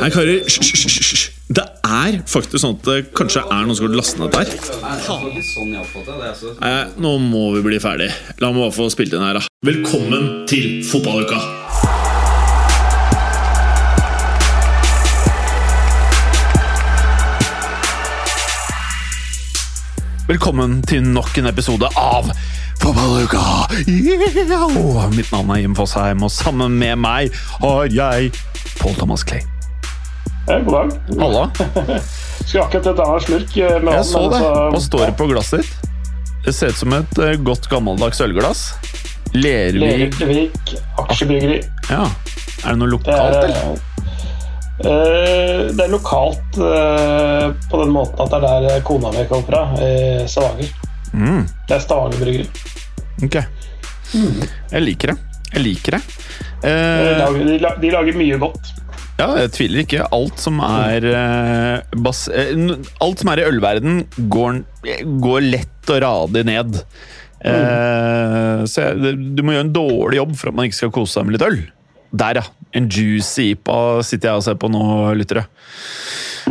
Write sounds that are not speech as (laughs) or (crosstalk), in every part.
Nei, karer, hysj. Det er faktisk sånn at det kanskje er noen som har lastet ned der. Nei, nå må vi bli ferdig. La meg bare få spilt inn her, da. Velkommen til fotballuka! Velkommen til nok en episode av Fotballuka! Yeah! Mitt navn er Jim Fosheim, og sammen med meg har jeg Paul Thomas Clay. Ja, god dag. Halla. (laughs) Skulle akkurat ta en slurk eh, med Jeg så det. så- Hva står det på glasset ditt? Det ser ut som et eh, godt gammeldags ølglass. Lervik Lervik aksjebryggeri. Ja. Er det noe Det lokalt, er, eller? eh, det er lokalt eh, på den måten at det er der kona mi kommer fra, i Stavanger. Mm, Det er Stavanger bryggeri. ok. Jeg liker det. Jeg liker det. De Eh, lager, de lager mye godt. Ja, jeg tviler ikke. Alt som er uh, bas uh, Alt som er i ølverden, går, går lett og radig ned. Eh, så jeg, du må gjøre en dårlig jobb for at man ikke skal kose seg med litt øl. Der, ja. En juicy IPA sitter jeg og ser på nå, lyttere.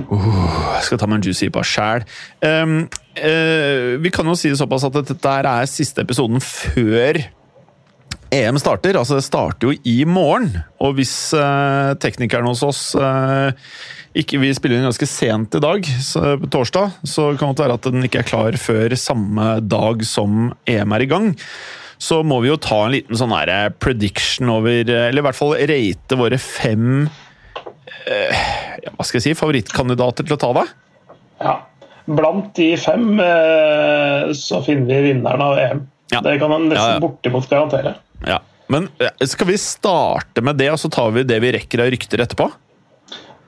Uh, jeg skal ta meg en juicy IPA sjæl. Um, eh, vi kan jo si det såpass at dette er siste episoden før EM starter. Altså, det starter jo i morgen. Og hvis eh, teknikeren hos oss eh, ikke Vi spiller inn ganske sent i dag, så, på torsdag, så kan det være at den ikke er klar før samme dag som EM er i gang. Så må vi jo ta en liten sånn her eh, prediction over eh, Eller i hvert fall rate våre fem eh, Hva skal jeg si favorittkandidater til å ta det. Ja. Blant de fem eh, så finner vi vinneren av EM. Ja. Det kan man nesten Ja, ja. bortimot garantere. Ja. Men eh, skal vi starte med det, og så tar vi det vi rekker av rykter etterpå?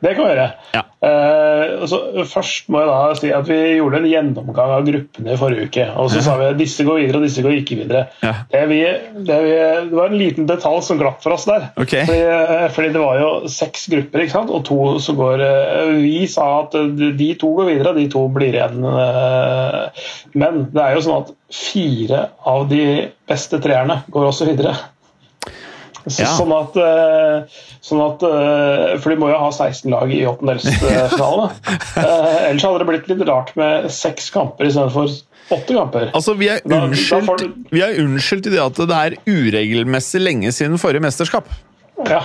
Det kan vi gjøre. Ja. Uh, så først må jeg da si at Vi gjorde en gjennomgang av gruppene i forrige uke. og Så sa vi at disse går videre og disse går ikke videre. Ja. Det, vi, det, vi, det var en liten detalj som glapp for oss der. Okay. Fordi, eh, fordi det var jo seks grupper, ikke sant? og to som går eh, Vi sa at de to går videre, og de to blir igjen. Men det er jo sånn at fire av de beste treerne går også videre. Så, Ja. Sånn at, eh, sånn at eh, For de må jo ha 16 lag i åttendelsfinalen. uh, (laughs) ellers hadde det blitt litt rart med seks kamper istedenfor åtte kamper. Altså, vi er, Da- da unnskyldt, du- vi er unnskyldt i det at det er uregelmessig lenge siden forrige mesterskap. Ja.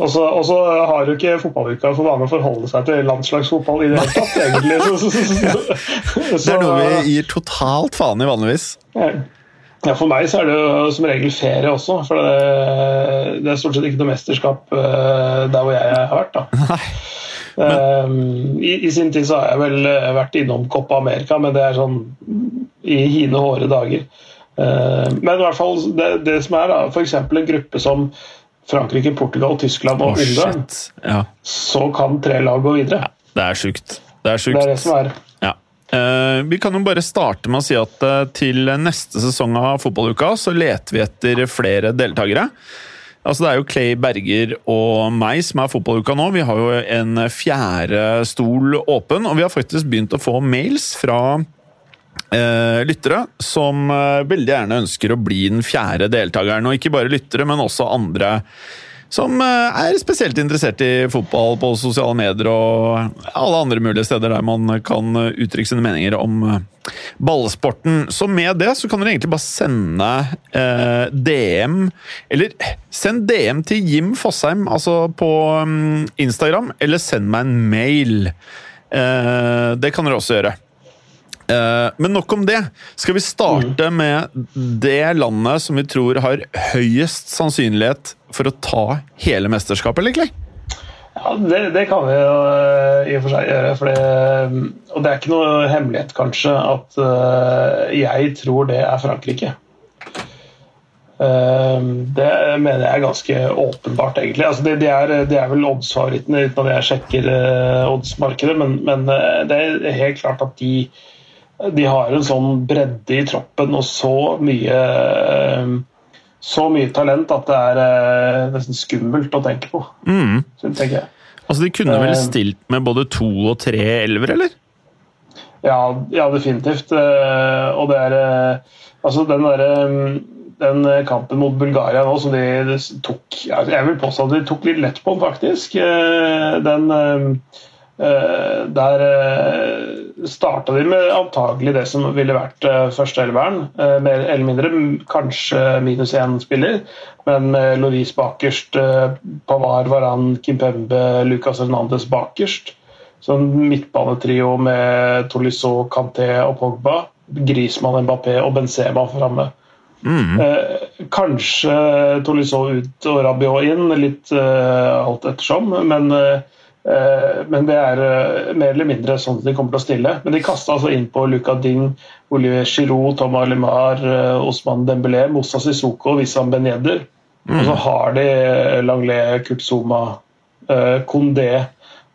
Og så og så har jo ikke fotballuka for vane å forholde seg til landslagsfotball i det hele tatt, (laughs) egentlig. Så, så, så, så, Det er noe vi gir totalt faen i vanligvis. Ja, For meg så er det jo som regel ferie også. For det, det er stort sett ikke noe mesterskap uh, der hvor jeg har vært. da. Nei. Eh, I, I sin tid så har jeg vel eh, vært innom Copa America, men det er sånn i hine hårde dager. Uh, men i hvert fall det, det som er da, f.eks. en gruppe som Frankrike, Portugal, Tyskland og Ungarn. Ja, så kan tre lag gå videre. det er sjukt. Det er Det er det som er. Eh, vi kan jo bare starte med å si at eh, til neste sesong av Fotballuka så leter vi etter flere deltakere. Altså Det er jo Clay Berger og meg som er Fotballuka nå. Vi har jo en fjerde stol åpen, og vi har faktisk begynt å få mails fra eh, lyttere som veldig gjerne ønsker å bli den fjerde deltakeren. Og ikke bare lyttere, men også andre som eh, er spesielt interessert i fotball på sosiale medier og alle andre mulige steder der man kan uttrykke sine meninger om eh, ballsporten. Så med det så kan dere egentlig bare sende eh, DM Eller send DM til Jim Fosheim, altså på um, Instagram, eller send meg en mail. Eh, det kan dere også gjøre. Eh, Men nok om det. Skal vi starte med det landet som vi tror har høyest sannsynlighet for å ta hele mesterskapet, eller Clay? Ja, det, det kan vi jo eh, i og for seg gjøre. For det, og det er ikke noe hemmelighet, kanskje, at eh, jeg tror det er Frankrike. Eh, det mener jeg er ganske åpenbart, egentlig. Altså, det, de, er, er vel oddsfavorittene uten at jeg sjekker eh, oddsmarkedet, men, men eh, det er helt klart at de de har en sånn bredde i troppen og så mye så mye talent at det er eh, nesten skummelt å tenke på. Mm. Så tenker jeg. Altså, De kunne vel Eh. stilt med både to og tre elver, eller? Ja, ja definitivt. Eh, Og det er Altså, den derre den kampen mot Bulgaria nå som de tok Jeg vil påstå at de tok litt lett på den, faktisk. Den Der starta de med antagelig det som ville vært første førsteelveren. eh, Mer eller mindre, kanskje minus én spiller, men med Loris bakerst, eh, Pavar, Varan, Kimpembe, Lucas Hernandez bakerst. Så en midtbanetrio med Tolisso, Kanté og Pogba. Griezmann, Mbappé og Benzema framme. Mm. Eh, kanskje Tolisso ut og Rabiot inn, litt eh, alt ettersom. Men, eh, eh, men det er eh, mer eller mindre sånn at de kommer til å stille. Men de kasta altså inn på Luca Ding, Olivier Giroud, Thomas Lemar, eh, Osman Dembélé, Moussa Sissoko og Wissam Ben Yedder. Og så har de Langlet, eh, Kondé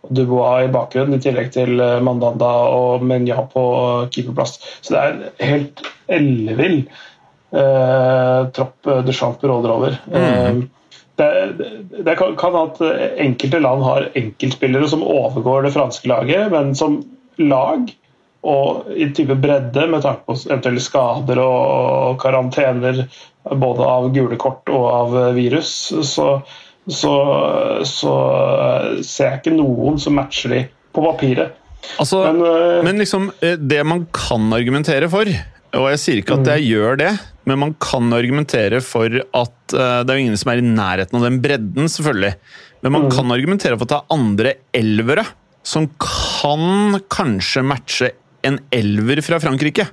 og Dubois i bakgrunnen, i tillegg til eh, Mandanda og Menya på keeperplass. Så det er en helt ellevill eh, tropp Duchamp råder over. Eh, det, det, kan, kan at enkelte land har enkeltspillere som overgår det franske laget, men som lag og i type bredde med tanke på eventuelle skader og karantener både av gule kort og av virus, så, så, så ser jeg ikke noen som matcher de på papiret. Altså, Men, eh, men liksom, eh, det man kan argumentere for, og jeg sier ikke at jeg gjør det, men man kan argumentere for at eh, det er jo ingen som er i nærheten av den bredden, selvfølgelig. Men man kan argumentere for at det er andre elvere som kan kanskje matche en elver fra Frankrike.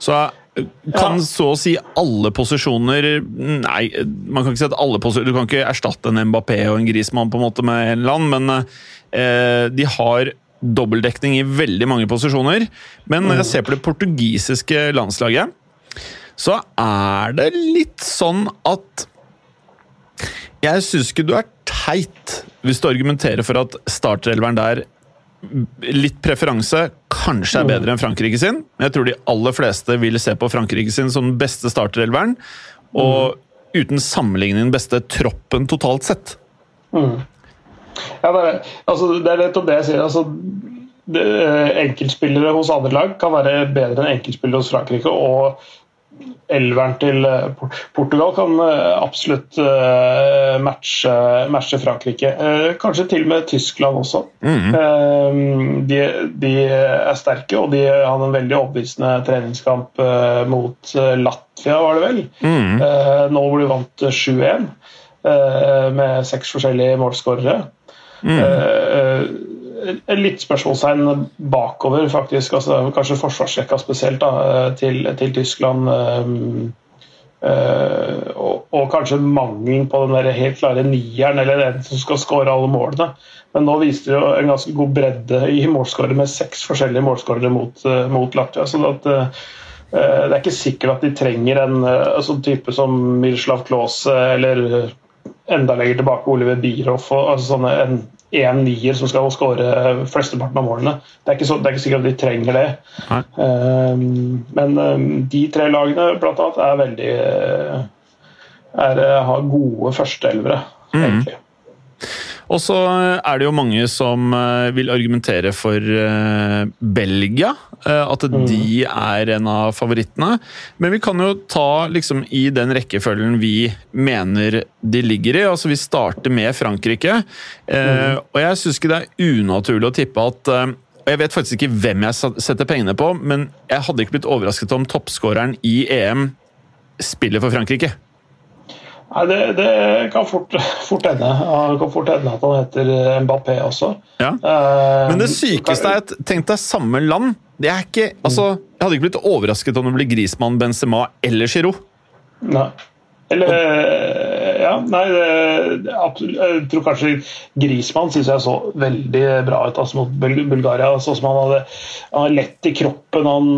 Så eh, kan så å si alle posisjoner Nei, man kan ikke si at alle posisjoner Du kan ikke erstatte en Mbappé og en Grismann på en måte med en land, men eh, de har dobbeltdekning i veldig mange posisjoner. Men når jeg ser på det portugisiske landslaget, så er det litt sånn at Jeg syns ikke du er teit hvis du argumenterer for at starterelveren der litt preferanse kanskje er bedre enn Frankrike sin. Jeg tror de aller fleste vil se på Frankrike sin som den beste starterelveren. Og uten sammenligning den beste troppen totalt sett. Ja, det er, altså, det er nettopp det jeg sier. Altså, det, eh, enkeltspillere hos andre lag kan være bedre enn enkeltspillere hos Frankrike. Og elveren til eh, Portugal kan eh, absolutt eh, matche, matche Frankrike. Kanskje til og med Tyskland også. Eh, De, de er sterke, og de hadde en veldig overbevisende treningskamp mot Latvia, var det vel. Eh, Nå hvor de vant 7-1 eh, med seks forskjellige målskårere. Mm. Litt spørsmålstegn bakover, faktisk. Altså, kanskje forsvarsrekka spesielt da, eh, til, til Tyskland. eh, og, og kanskje mangelen på den der helt klare nieren, eller den som skal skåre alle målene. Men nå viste det jo en ganske god bredde i målskårere med seks forskjellige målskårere mot, uh, mot Latvia. så at eh, det er ikke sikkert at de trenger en sånn type som Miroslav Klause eller enda lenger tilbake Oliver Bierhoff og altså sånne en, en nier som skal skåre flesteparten av målene. Det er, ikke så, det er ikke sikkert at de trenger det. Eh, men um, de tre lagene blant annet er veldig eh, er, eh, har gode førsteelvere, egentlig. Og så er det jo mange som eh, vil argumentere for eh, Belgia. eh, At de er en av favorittene. Men vi kan jo ta liksom i den rekkefølgen vi mener de ligger i. Altså Vi starter med Frankrike. Mm. Og jeg syns ikke det er unaturlig å tippe at og Jeg vet faktisk ikke hvem jeg setter pengene på, men jeg hadde ikke blitt overrasket om toppskåreren i EM spiller for Frankrike. Nei, det, det kan fort, fort hende. Det kan fort hende at han heter Mbappé også. Ja. Eh, Men det sykeste er at tenk deg samme land. Det er ikke, altså, jeg hadde ikke blitt overrasket om det blir Grismann, Benzema eller Giroud. Nei. Eller eh, Ja, nei det, absolutt, Jeg tror kanskje Grismann syns jeg så veldig bra ut altså, mot Bulgaria. Sånn som han hadde, han hadde lett i kroppen. Han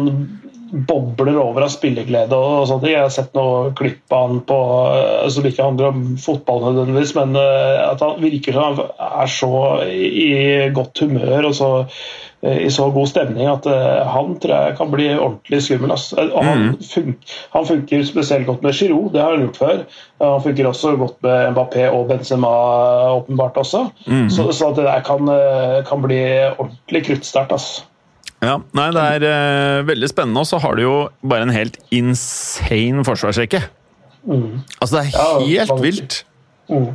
bobler over av spilleglede og sånt. Jeg har sett noe klipp av han på, eh, som ikke handler om fotball nødvendigvis, men eh, at han virker som han er så i godt humør og så eh, i så god stemning at han tror jeg kan bli ordentlig skummel. Altså. Han, fun han, funker spesielt godt med Giroud, det har han gjort før. Han funker også godt med Mbappé og Benzema åpenbart også. Mm. Så, så, det der kan, kan bli ordentlig kruttsterkt. Altså. Ja, nei, Det er uh, veldig spennende, og så har du jo bare en helt insane forsvarsrekke. Mm. Altså, det er helt ja, vilt. Mm.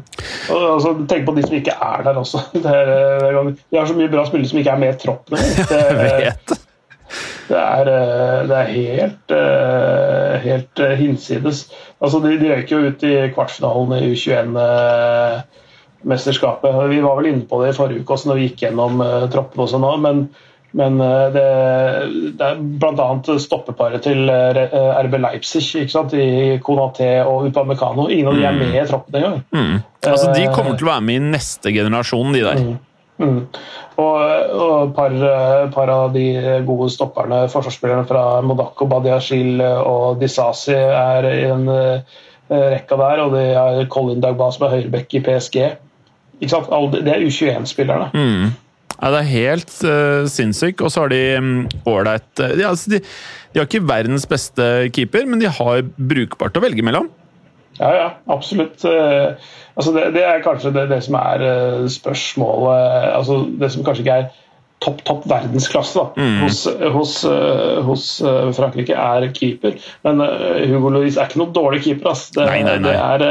Og, altså, tenk på de som ikke er der også. Er, eh, har så mye bra spillere som ikke er med i troppen. (laughs) Det, vet. det, er, eh, det er helt, helt hinsides. Altså, de, de røyker jo ut i kvartfinalen i U21. Mesterskapet. Vi var vel inne på det i forrige uke også når vi gikk gjennom troppen. også nå, men men eh, det, det er bl.a. stoppeparet til eh, RB Leipzig ikke sant? i Konaté og Upamecano. Ingen av de er mm. med i troppen engang. Mm. Altså, de kommer til å være med i neste generasjon, de der. Mm. Mm. Og, et par, par, av de gode stopperne, forsvarsspillerne fra Monaco, Badiashil og Disasi, er i en rekka der. Og det er Colin Dagba som er høyrebekk i PSG. Ikke sant? Det er U21-spillerne. Mm. Ja, det er helt uh, sinnssykt. Og så har de ålreit mm, um, de, altså de, de, har ikke verdens beste keeper, men de har brukbart å velge mellom. Ja, ja, absolutt. Uh, altså det, det, er kanskje det, det som er uh, spørsmålet altså Det som kanskje ikke er topp topp verdensklasse da, mm. hos, hos, hos, Frankrike, er keeper. Men Hugo Lloris er ikke noen dårlig keeper. Altså. Det, nei, nei, nei. Er, det,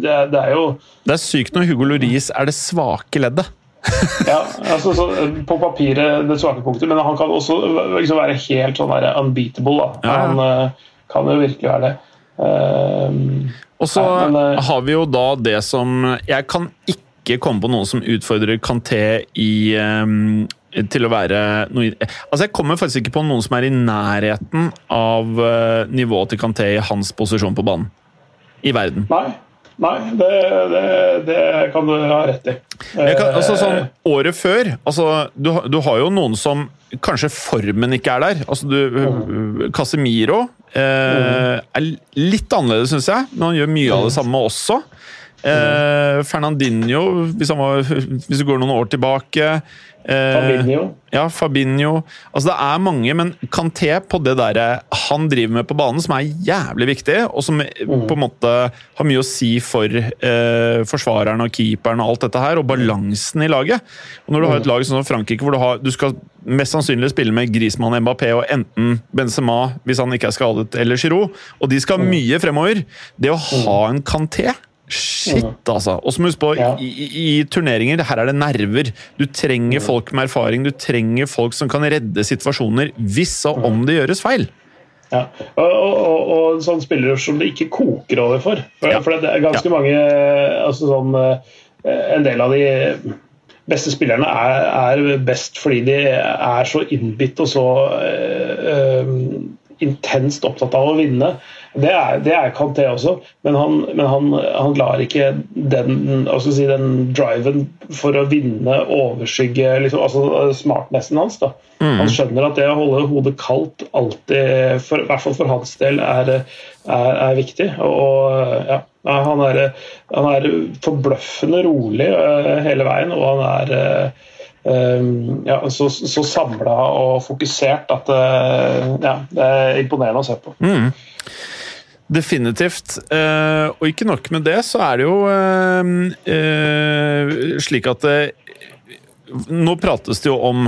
er, det, er, jo Det er sykt når Hugo Lloris er det svake leddet. (laughs) ja, altså så, På papiret det svake punktet, men han kan også liksom være helt sånn der unbeatable. Ja. Han uh, kan jo virkelig være det. Uh, og så uh, har vi jo da det som Jeg kan ikke komme på noen som utfordrer Kanté i um, til å være noe Altså, jeg kommer faktisk ikke på noen som er i nærheten av nivået til Kanté i hans posisjon på banen. I verden. Nei. Nei, det, det, det, kan du ha rett i. Kan, altså sånn Året før altså, du, du, har jo noen som kanskje formen ikke er der. Altså, du, mm. Casemiro eh, er litt annerledes, syns jeg, men han gjør mye av det mm. samme også. Eh, Fernandinho, hvis, var, hvis, du går noen år tilbake Eh, Fabinho. Ja, Fabinho. Altså Det er mange, men Kanté på det der han driver med på banen, som er jævlig viktig, og som mm. på en måte har mye å si for eh, forsvareren og keeperen og alt dette her, og balansen i laget. Og Når du har et mm. lag som Frankrike, hvor du, har, du skal mest sannsynlig spille med Griezmann, Mbappé og enten Benzema, hvis han ikke er skadet, eller Giroud, og de skal mm. mye fremover Det å ha mm. en Kanté Shit, altså! Og du huske på, ja. i, i, turneringer, her er det nerver. Du trenger mm. folk med erfaring, du trenger folk som kan redde situasjoner hvis og om det gjøres feil. Ja, og, og, og, og sånne spillere som det ikke koker over for. For, ja. for det er ganske ja. mange altså sånn, eh, En del av de beste spillerne er, er, best fordi de er så innbitt og så øh, intenst opptatt av å vinne. Det er, det er Kanté også, men han, men han, han lar ikke den, si, den, driven for å vinne overskygge liksom, altså smartnessen hans. Da. Mm. Han skjønner at det å holde hodet kaldt alltid, for, i hvert fall for hans del, er, er, er viktig. Og ja, han er, han er forbløffende rolig uh, hele veien, og han er uh, Um, ja, så, så samla og fokusert at uh, ja, det er imponerende å se på. Mm. Definitivt. Uh, og ikke nok med det, så er det jo uh, slik at Nå prates det jo om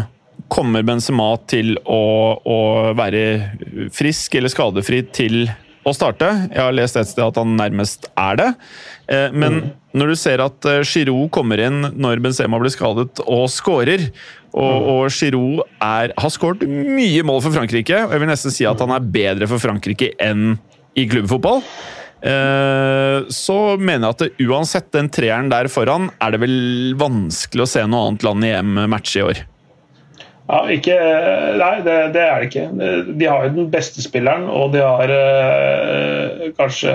Kommer Benzema til å, å, være frisk eller skadefri til å starte? Jeg har lest et sted at han nærmest er det. Men mm. når du ser at Giroud kommer inn når Benzema blir skadet og skårer og, mm. og Giroud er, har skåret mye mål for Frankrike, og jeg vil nesten si at han er bedre for Frankrike enn i klubbfotball. Eh, så mener jeg at uansett den treeren der foran, er det vel vanskelig å se noe annet land i EM matche i år. Ja, ikke, Nei, det, det, er det ikke. De har jo den beste spilleren, og de har eh, kanskje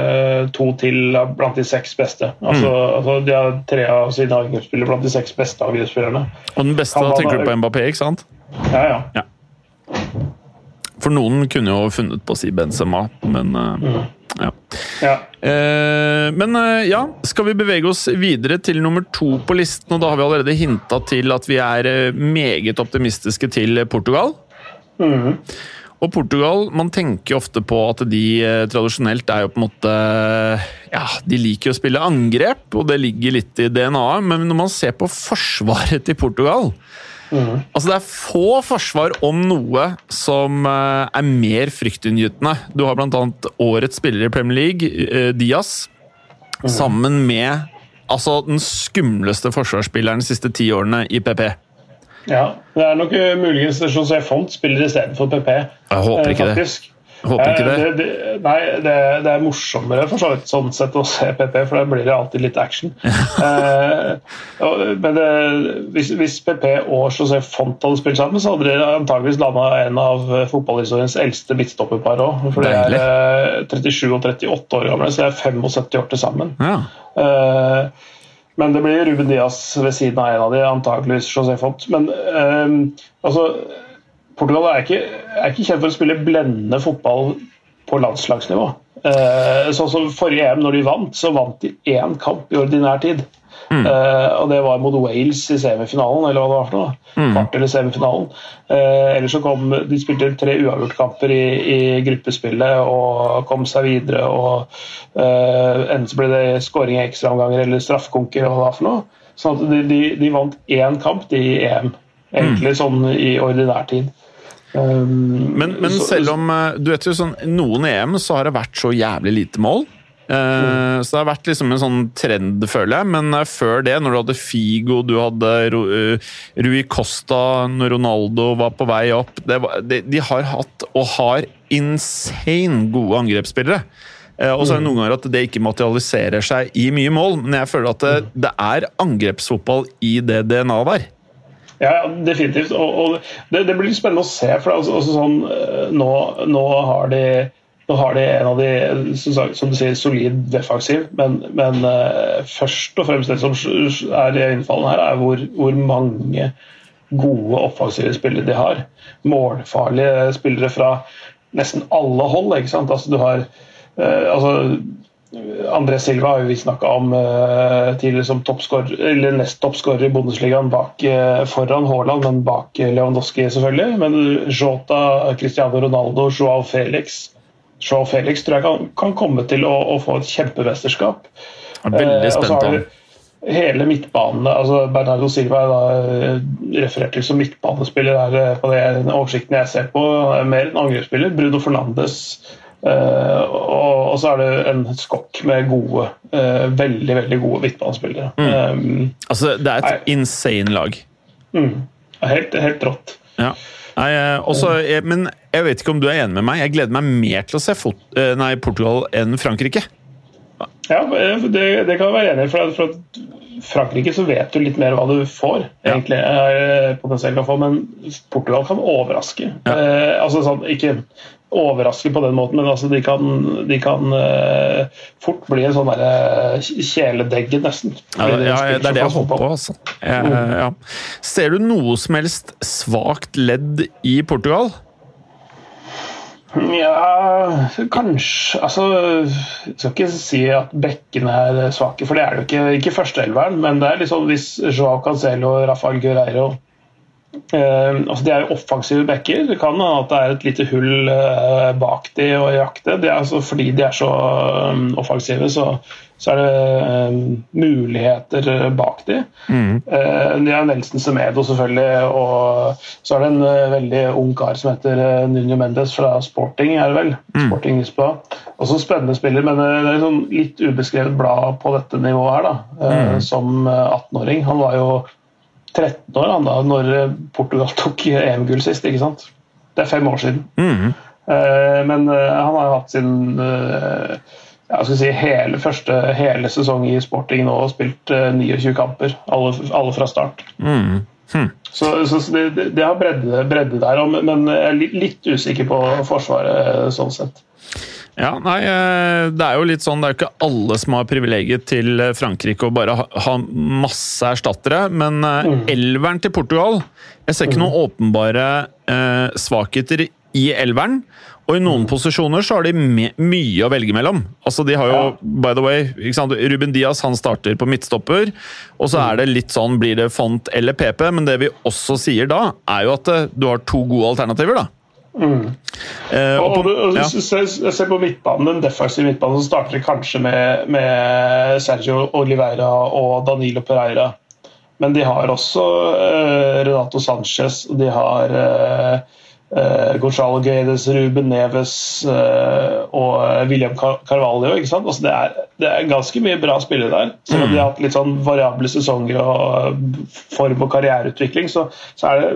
to til blant de seks beste. Altså, mm. altså De har tre av sine angrepsspillere blant de seks beste angrepsspillerne. Og den beste, da tenker du på Mbappé, ikke sant? Ja, ja. ja. For noen kunne jo funnet på å si Benzema, men uh, ja. Ja. Uh, men uh, ja, skal vi bevege oss videre til nummer to på listen? Og da har vi allerede hinta til at vi er meget optimistiske til Portugal. Mm. Og Portugal, man tenker jo ofte på at de tradisjonelt er jo på en måte Ja, de liker å spille angrep, og det ligger litt i DNA-et, men når man ser på forsvaret til Portugal Mm. Altså Det er få forsvar om noe som eh, er mer fryktinngytende. Du har bl.a. årets spiller i Premier League, eh, Diaz, sammen med altså den skumleste forsvarsspilleren de siste ti årene i PP. Ja, det er nok uh, muligens José Font spiller istedenfor PP. Jeg håper ikke eh, det. Håper ikke det. Eh, det, det nei, det, det, er morsommere for så vidt sånn sett å se PP, for da blir det alltid litt action. (laughs) eh, men det, hvis, hvis, PP og José Font hadde spilt sammen, så hadde de antageligvis landa en av fotballhistoriens eldste midtstopperpar òg. For de er eh, 37 og 38 år gamle, så de er 75 år til sammen. Ja. Eh, men det blir Ruben Diaz ved siden av en av de, antageligvis José Font. Men eh, altså Portugal er ikke, er ikke, kjent for å spille blendende fotball på landslagsnivå. Eh, sånn som Forrige EM, når de vant, så vant de én kamp i ordinær tid. Mm. Eh, og Det var mot Wales i semifinalen, eller hva det var for noe. Mm. Kvart eller semifinalen. Eh, ellers så kom, De spilte tre uavgjortkamper i, i gruppespillet og kom seg videre. og eh, Enten så ble det skåring i ekstraomganger eller straffekonker, eller hva det var for noe. Sånn at de, de, de vant én kamp i EM, egentlig mm. sånn i ordinær tid. Um, men, men så, selv om eh, du vet jo sånn, noen EM så har det vært så jævlig lite mål. Uh, så det har vært liksom en sånn trend, føler jeg. Men uh, før det, når du hadde Figo, du hadde uh, Rui Costa, når Ronaldo var på vei opp var, de, de, har hatt, og har, insane gode angrepsspillere. og så er det noen ganger at det ikke materialiserer seg i mye mål, men jeg føler at det, det er angrepsfotball i det DNA-et der. Ja, definitivt. Og, og det, det, blir spennende å se. for altså, altså sånn, eh, nå, nå, har de, nå, har de en av de som du sier, solid defensiv, men, men uh, først og fremst det som er innfallende her, er hvor, hvor mange gode offensive spillere de har. Målfarlige spillere fra nesten alle hold. ikke sant? Altså, du har uh, altså, André Silva har vi snakka om uh, tidligere som eller nest toppskårer i Bundesligaen bak, uh, foran Haaland, men bak Lewandowski selvfølgelig. Men Jota, Cristiano Ronaldo, Joao Felix Joao Felix tror jeg kan, kan komme til å, å, få et kjempemesterskap. Veldig spent uh, Hele midtbanen altså Bernardo Silva er da referert til som midtbanespiller der, på den oversikten jeg ser på. Mer enn angrepsspiller. Bruno Fernandes og, og, så er det en skokk med gode, uh, veldig veldig gode midtbanespillere. Mm. Um, altså, det er et nei. insane lag. Mm. Helt, helt rått. Ja. Nei, eh, også, jeg, men jeg vet ikke om du er enig med meg. Jeg gleder meg mer til å se fot, nei, Portugal enn Frankrike. Ja, det, det kan jeg være enig i. For, for Frankrike så vet du litt mer hva du får, ja. egentlig. potensielt Men Portugal kan overraske. Ja. Eh, altså sånn, ikke overraske på den måten, men altså de kan, de kan uh, fort bli en sånn uh, kjæledegge, nesten. Ja, det, ja, det er det jeg håper på. Altså. Jeg, mm. ja. Ser du noe som helst svakt ledd i Portugal? Ja, kanskje Altså, jeg skal ikke si at bekkene er svake, for det er det jo ikke. Ikke førsteelveren, men det er liksom hvis Joao Cancelo Rafael Guerreiro Uh, altså De er jo offensive backer. Det kan hende at det er et lite hull uh, bak de og jakte. Det er altså fordi de er så um, offensive, så, så, er det um, muligheter bak de. Mm. Uh, de er Nelson Semedo, selvfølgelig, og så er det en veldig ung kar som heter Nuno Mendes fra Sporting, er det vel? Mm. Sporting Lisboa. Også spennende spiller, men det er sånn litt ubeskrevet blad på dette nivået her, da. Mm. Som 18-åring. Han var jo 13 år han da når Portugal tok EM-gull sist. ikke sant? Det er fem år siden. Mm. Men han har hatt sin jeg skal si hele, første hele sesong i sporting nå og spilt 29 kamper. Alle, alle fra start. Mm. Hm. Så, så, det, det, har bredde, bredde der, men jeg er litt usikker på Forsvaret sånn sett. Ja, nei, eh, Det er jo litt sånn, det er jo ikke alle som har privilegiet til eh, Frankrike å bare ha, ha masse erstattere, men eh, mm. elveren til Portugal Jeg ser ikke mm. noen åpenbare eh, svakheter i elveren. Og i noen posisjoner så har de mye å velge mellom. Altså de har jo, Ja. by the way, ikke sant? Ruben Diaz han starter på midtstopper. Og så er det litt sånn, blir det font eller PP, men det vi også sier da, er jo at du har to gode alternativer, da. Eh, og Og, på, og, ja. se, se se på midtbanen, den defensive midtbanen, så starter det kanskje med, med Sergio Oliveira og Danilo Pereira. Men de har også uh, Renato Sanchez, og de har uh, uh Gonzalo Guedes, Ruben Neves og William Car- Carvalho. Ikke sant? Altså det, er, det er ganske mye bra spillere der. Selv om de har hatt litt sånn variable sesonger og form og karriereutvikling, så, så er det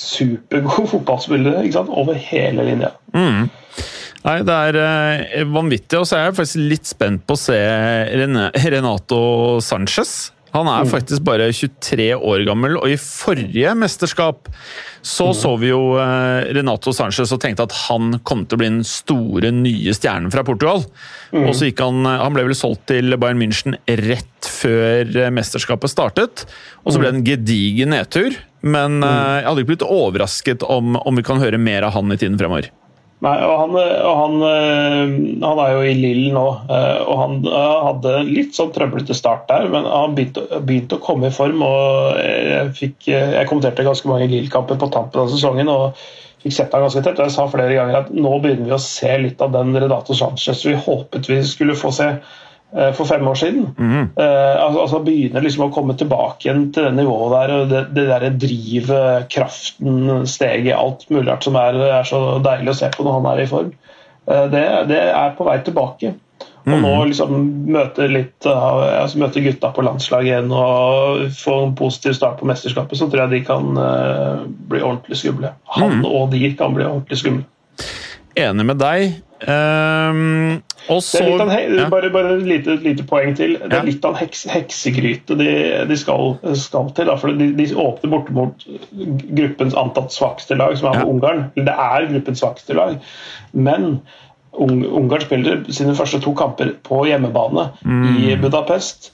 supergode (laughs) fotballspillere ikke sant? over hele linja. Nei, det er eh, vanvittig. Og så er jeg faktisk litt spent på å se Renato Sanchez. Han er faktisk bare 23 år gammel, og i forrige mesterskap så så vi jo eh, Renato Sanchez og tenkte at han kom til å bli den store, nye stjernen fra Portugal. Og så gikk han Han ble vel solgt til Bayern München rett før eh, mesterskapet startet. Og så ble det en gedigen nedtur. Men eh, jeg hadde ikke blitt overrasket om, om vi kan høre mer av han i tiden fremover. Nei, og han, og han, eh, han er jo i Lille nå, eh, og han eh, hadde litt sånn trøblete start der, men han begynte, begynte å komme i form. og Jeg, fikk, jeg kommenterte ganske mange Lille-kamper på tampen av sesongen og fikk sett ham ganske tett. og Jeg sa flere ganger at nå begynner vi å se litt av den Redato Sanchez vi håpet vi skulle få se for fem år siden. Eh, altså, altså Begynner liksom å komme tilbake igjen til det nivået der. og Det, det der drivet, kraften, steget, alt mulig rart som er, er så deilig å se på når han er i form. Eh, det, det er på vei tilbake. Og nå liksom møte litt altså møte gutta på landslaget igjen og få en positiv start på mesterskapet, så tror jeg de kan eh, bli ordentlig skumle. Han og de kan bli ordentlig skumle. Enig med deg. Ehm, og Det litt av en, ja. bare, bare et lite, lite poeng til. Det er litt av en heks, heksegryte de, de skal, skal til. Da, for de, de åpner borte mot gruppens antatt svakeste lag, som er Ja. Ungarn. Det er gruppens svakeste lag. Men Ungarn spiller sine første to kamper på hjemmebane i Mm. Budapest,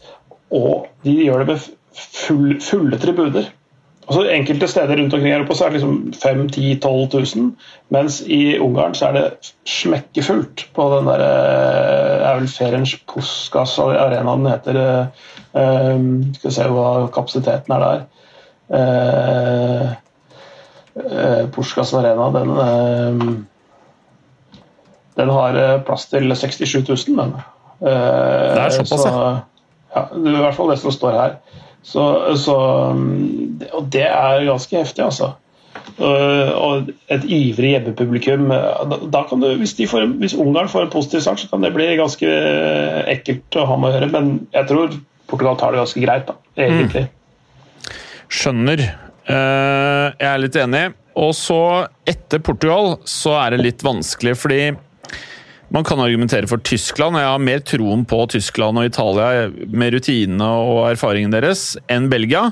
og de gjør det med full, fulle tribuner. Altså Enkelte steder rundt omkring i Europa så er det liksom 5 10 12 000, mens i Ungarn så er det smekkefullt på den der eh, er vel Ferenc Puskas arena den heter. eh, eh, Skal vi se hva kapasiteten er der. Uh, uh, Puskas arena, den eh, Den har eh, plass til 67 000, den. Uh, Det er såpass, så, ja. Det er i hvert fall det som står her. Så, så, mm, og det er ganske heftig, altså. Øh, Og et ivrig hjemmepublikum. Da, da kan du, hvis, får, hvis Ungarn får en positiv start, så kan det bli ganske ekkelt å ha med å gjøre. Men jeg tror Portugal tar det ganske greit, da, egentlig. Skjønner. Eh, jeg er litt enig. Og så, etter Portugal, så er det litt vanskelig, fordi man kan argumentere for Tyskland, og jeg har mer troen på Tyskland og Italia med rutinene og erfaringen deres enn Belgia.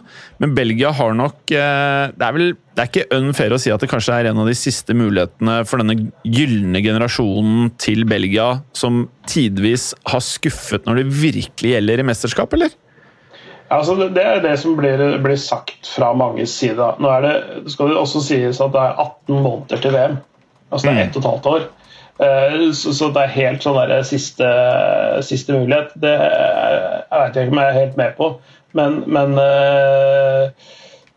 Men Belgia har nok eh, Det er vel det er ikke unfair å si at det kanskje er en av de siste mulighetene for denne gylne generasjonen til Belgia, som tidvis har skuffet når det virkelig gjelder i mesterskap, eller? Altså, det- er det som blir, blir sagt fra manges side. Nå er det, skal det også sies at det er 18 måneder til VM. Altså det er ett og et halvt år. Eh, Så, det er helt sånn der siste, siste mulighet. Det jeg vet ikke om jeg er helt med på, men, men eh,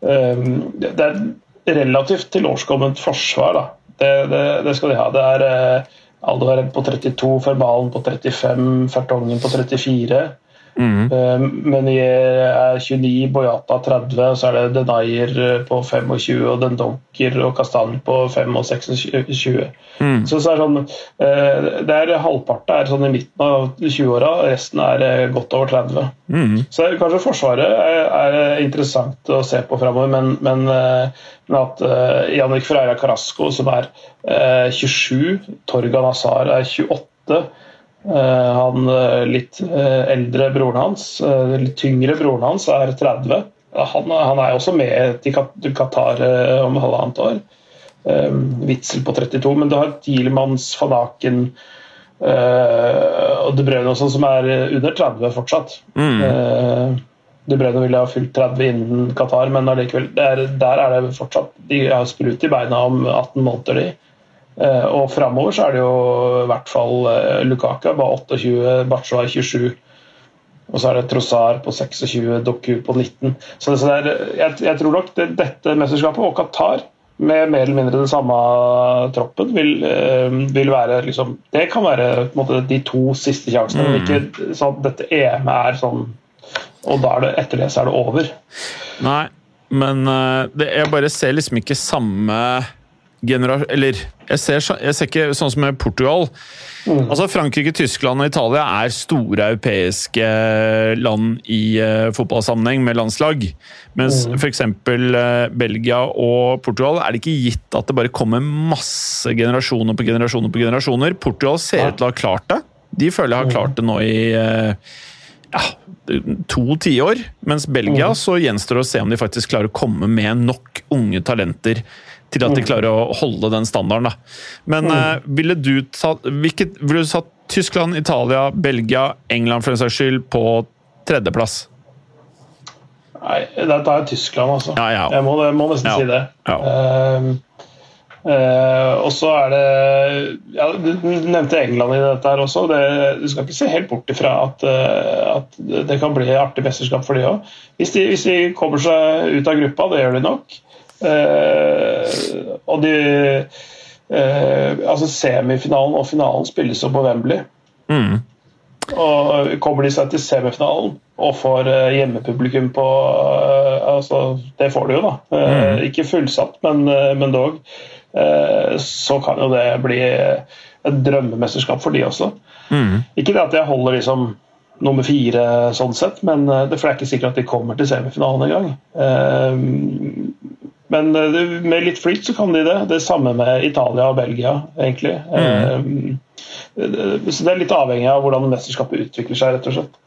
eh, det er et relativt tilårskomment forsvar. da. Det, det, det skal de ha. Det er Aldo Aldevarend på 32, Ferbalen på 35, Fertongen på 34. Eh, jeg er 29, Boyata 30, og så er det Denayer eh, på 25, og Dendonker og Kastan på 5 og 26. Så, så er det sånn, eh, det er halvparten er sånn i midten av 20-åra, resten er eh, godt over 30. Så det er kanskje Forsvaret er, er interessant å se på framover, men, men, eh, men at uh, Jannik Freira Carasco, som er eh, 27, Torgan Azar er 28 Eh, han eh, litt eh, eldre broren hans, eh, litt tyngre broren hans, er 30. Han, han er også med til Qatar eh, om halvannet år. Eh, Witzel på 32, men du har Thielemanns, van Aken eh, og De Bruyne også, som er under 30 fortsatt. Mm. De Bruyne ville ha fylt 30 innen Qatar, men allikevel, det er, der er det fortsatt De har sprut i beina om 18 måneder, de. Eh, og framover så er det jo i hvert fall eh, Lukaka bare 28, Batshuayi 27. Og så er det Trossar på 26, Doku på 19. Så det, er, jeg, jeg, tror nok det, dette mesterskapet og Qatar med mer eller mindre den samme troppen vil, eh, vil være liksom, Det kan være måte, de to siste sjansene, mm. men ikke sånn at dette EM er sånn Og da er det, etter det så er det over. Nei, men det, jeg bare ser liksom ikke samme generasjon Eller jeg ser, jeg ser, ikke sånn som med Portugal. Mm. Altså Frankrike, Tyskland og Italia er store europeiske land i uh, fotballsammenheng med landslag. Mens mm. f.eks. Uh, Belgia og Portugal er det ikke gitt at det bare kommer masse generasjoner på generasjoner på generasjoner. Portugal ser ut til å ha klart det. De føler jeg har klart det nå i uh, ja, to tiår. Mens Belgia mm. så gjenstår det å se om de faktisk klarer å komme med nok unge talenter til at de mm. klarer å holde den standarden. Da. Men uh, ville du tatt hvilket, ville du satt Tyskland, Italia, Belgia, England for en saks skyld på tredjeplass? Nei, dette jeg Tyskland, altså. Ja, ja. Jeg må, må nesten si det. Uh, uh, og så er det ja, Du nevnte England i dette her også. Det, du skal ikke se helt bort ifra at, at det kan bli artig mesterskap for de òg. Hvis, hvis, de kommer seg ut av gruppa, det gjør de nok. Eh, og de eh, Altså semifinalen og finalen spilles jo på Wembley. Mm. Og kommer de seg til semifinalen og får eh, hjemmepublikum på altså, Det får de jo, da. Mm. Ikke fullsatt, men, men dog. Så kan jo det bli et drømmemesterskap for de også. Mm. Ikke det at jeg holder liksom nummer fire sånn sett, men det er ikke sikkert at de kommer til semifinalen engang. Men eh, med litt flyt så kan de det. Det samme med Italia og Belgia, egentlig. Mm. Eh, så det er litt avhengig av hvordan mesterskapet utvikler seg, rett og slett.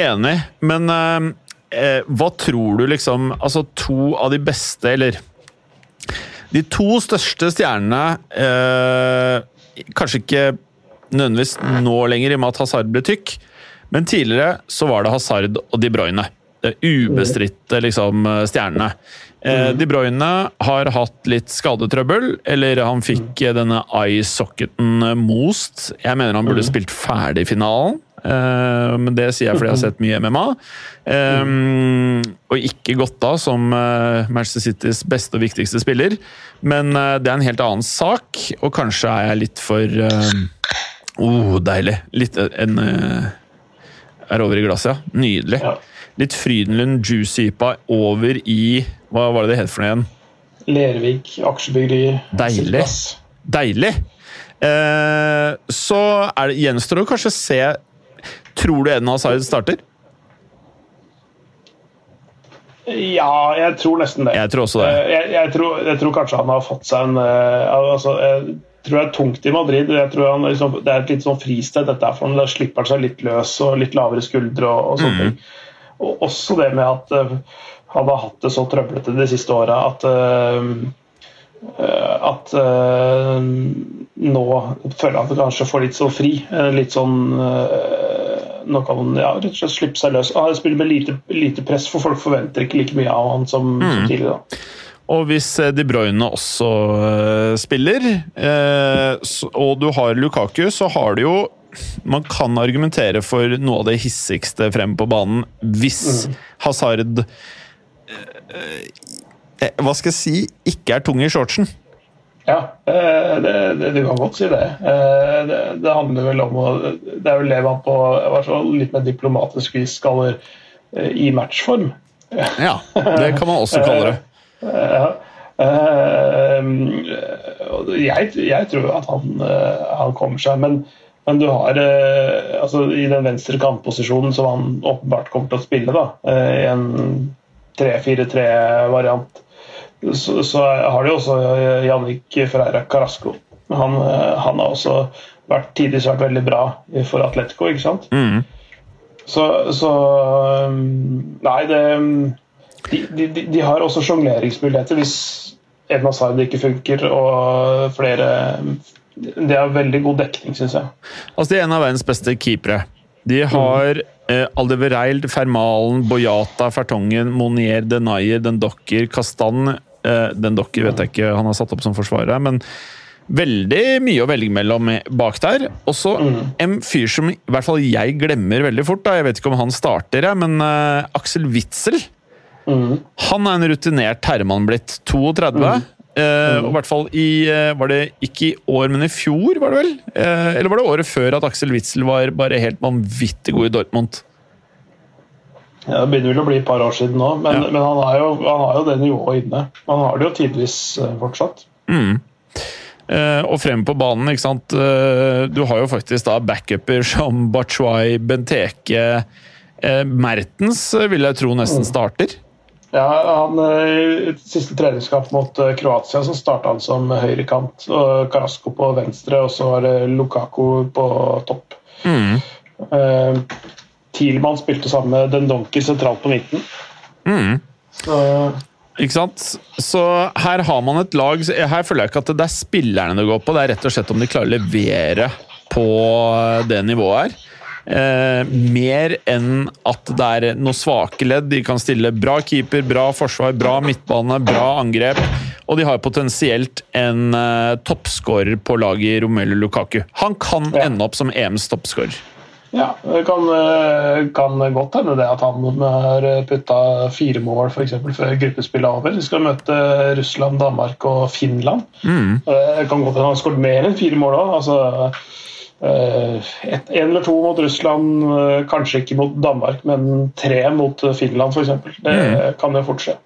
Enig, men eh, hva tror du liksom Altså, to av de beste, eller De to største stjernene eh, Kanskje ikke nødvendigvis nå lenger, i og med at Hazard ble tykk, men tidligere så var det Hazard og De Bruyne. Ubestridte liksom, stjernene. Mm. De Bruyne har hatt litt skadetrøbbel, eller han fikk mm. denne eye-socketen most. Jeg mener han burde mm. spilt ferdig finalen, uh, men det sier jeg fordi jeg har sett mye MMA. Um, og ikke gått av som Manchester Citys beste og viktigste spiller, men det er en helt annen sak, og kanskje er jeg litt for Oh, deilig! Litt en Er over i glasset, ja. Nydelig. Ja litt Frydenlund Juice-ypa over i Hva var det det het for noe igjen? Lervik aksjebyggeri. Deilig. Deilig! Eh, så det, gjenstår det å kanskje se Tror du Eden Hazard starter? Ja, jeg tror nesten det. Jeg tror også det. Eh, jeg, jeg, tror, jeg tror, kanskje han har fått seg en uh, altså, Jeg tror det er tungt i Madrid. Jeg tror han, liksom, Det er et litt sånn fristed. dette er for han, Der slipper han seg litt løs og litt lavere skuldre og, og sånne mm. ting. Og også det med at uh, han har hatt det så trøblete de siste åra at uh, at uh, nå føler han kanskje får litt sånn fri. Litt sånn Nå kan han ja, rett og slett slippe seg løs. Han spiller med lite, lite, press, for folk forventer ikke like mye av han som, mm. tidligere. Og hvis De Bruyne også spiller, og du har Lukaku, så har du jo man kan argumentere for noe av det hissigste frem på banen hvis mm. Hazard eh, eh, Hva skal jeg si ikke er tung i shortsen. Ja, eh, det, det, du kan godt si det. Det, det handler vel om å Det er vel det man på litt mer diplomatisk vis kaller i matchform. Ja, det kan man også kalle det. (laughs) Ja. Jeg, jeg tror at han, han kommer seg, men men du har eh, altså i den venstre kantposisjonen som han åpenbart kommer til å spille, da, eh, i en 3-4-3-variant, så, så, har du også Jannik Ferreira Carasco. Han, eh, han, har også vært tidvis vært veldig bra for Atletico, ikke sant? Mm. Så, så, Nei, det de, de, de har også sjongleringsmuligheter hvis Edna Sard ikke funker og flere det er veldig god dekning, syns jeg. Altså, De er en av verdens beste keepere. De har mm. eh, Aldevereild, Fermalen, Boyata, Fertongen, Monier, Denayer, Den Dokker, Kastan eh, Den Dokker vet jeg ikke han har satt opp som forsvarer, men, Veldig mye å velge mellom bak der. Og så en fyr som i hvert fall jeg glemmer veldig fort. da, Jeg vet ikke om han starter, jeg, men eh, Aksel Witzel. Han er en rutinert herremann blitt. 32. Eh, og i hvert fall i eh, Var det ikke i år, men i fjor, var det vel? Uh, eller var det året før at Aksel Witzel var bare helt vanvittig god i Dortmund? Ja, Det begynner vel å bli et par år siden nå, men, Ja. men han, har jo, han har jo det nivået inne. Han har det jo tidvis fortsatt. Uh, og frem på banen, ikke sant. Du har jo faktisk da backuper som Bachuay, Benteke Mertens vil jeg tro nesten starter. Ja, han, eh, i Siste treningskamp mot eh, Kroatia så starta han som høyrekant. og Carasco på venstre, og så var det Lukaku på topp. Eh, Thielmann spilte sammen med Dendonki sentralt på midten. Så, Ikke sant? Så her har man et lag Her føler jeg ikke at det er spillerne det går på, det er rett og slett om de klarer å levere på det nivået her. Eh, mer enn at det er noen svake ledd. De kan stille bra keeper, bra forsvar, bra midtbane, bra angrep. Og de har potensielt en eh, toppskårer på laget i Romelu Lukaku. Han kan Ja. ende opp som EMs toppskårer. ja, det kan, eh, kan godt hende det at han har putta fire mål for eksempel, før gruppespillet er over. De skal møte Russland, Danmark og Finland. Mm. Eh, Det kan godt hende han har skåret mer enn fire mål òg. Altså, eh, en eller to mot Russland, eh, kanskje ikke mot Danmark, men tre mot Finland f.eks. Det Mm. kan jo fort skje.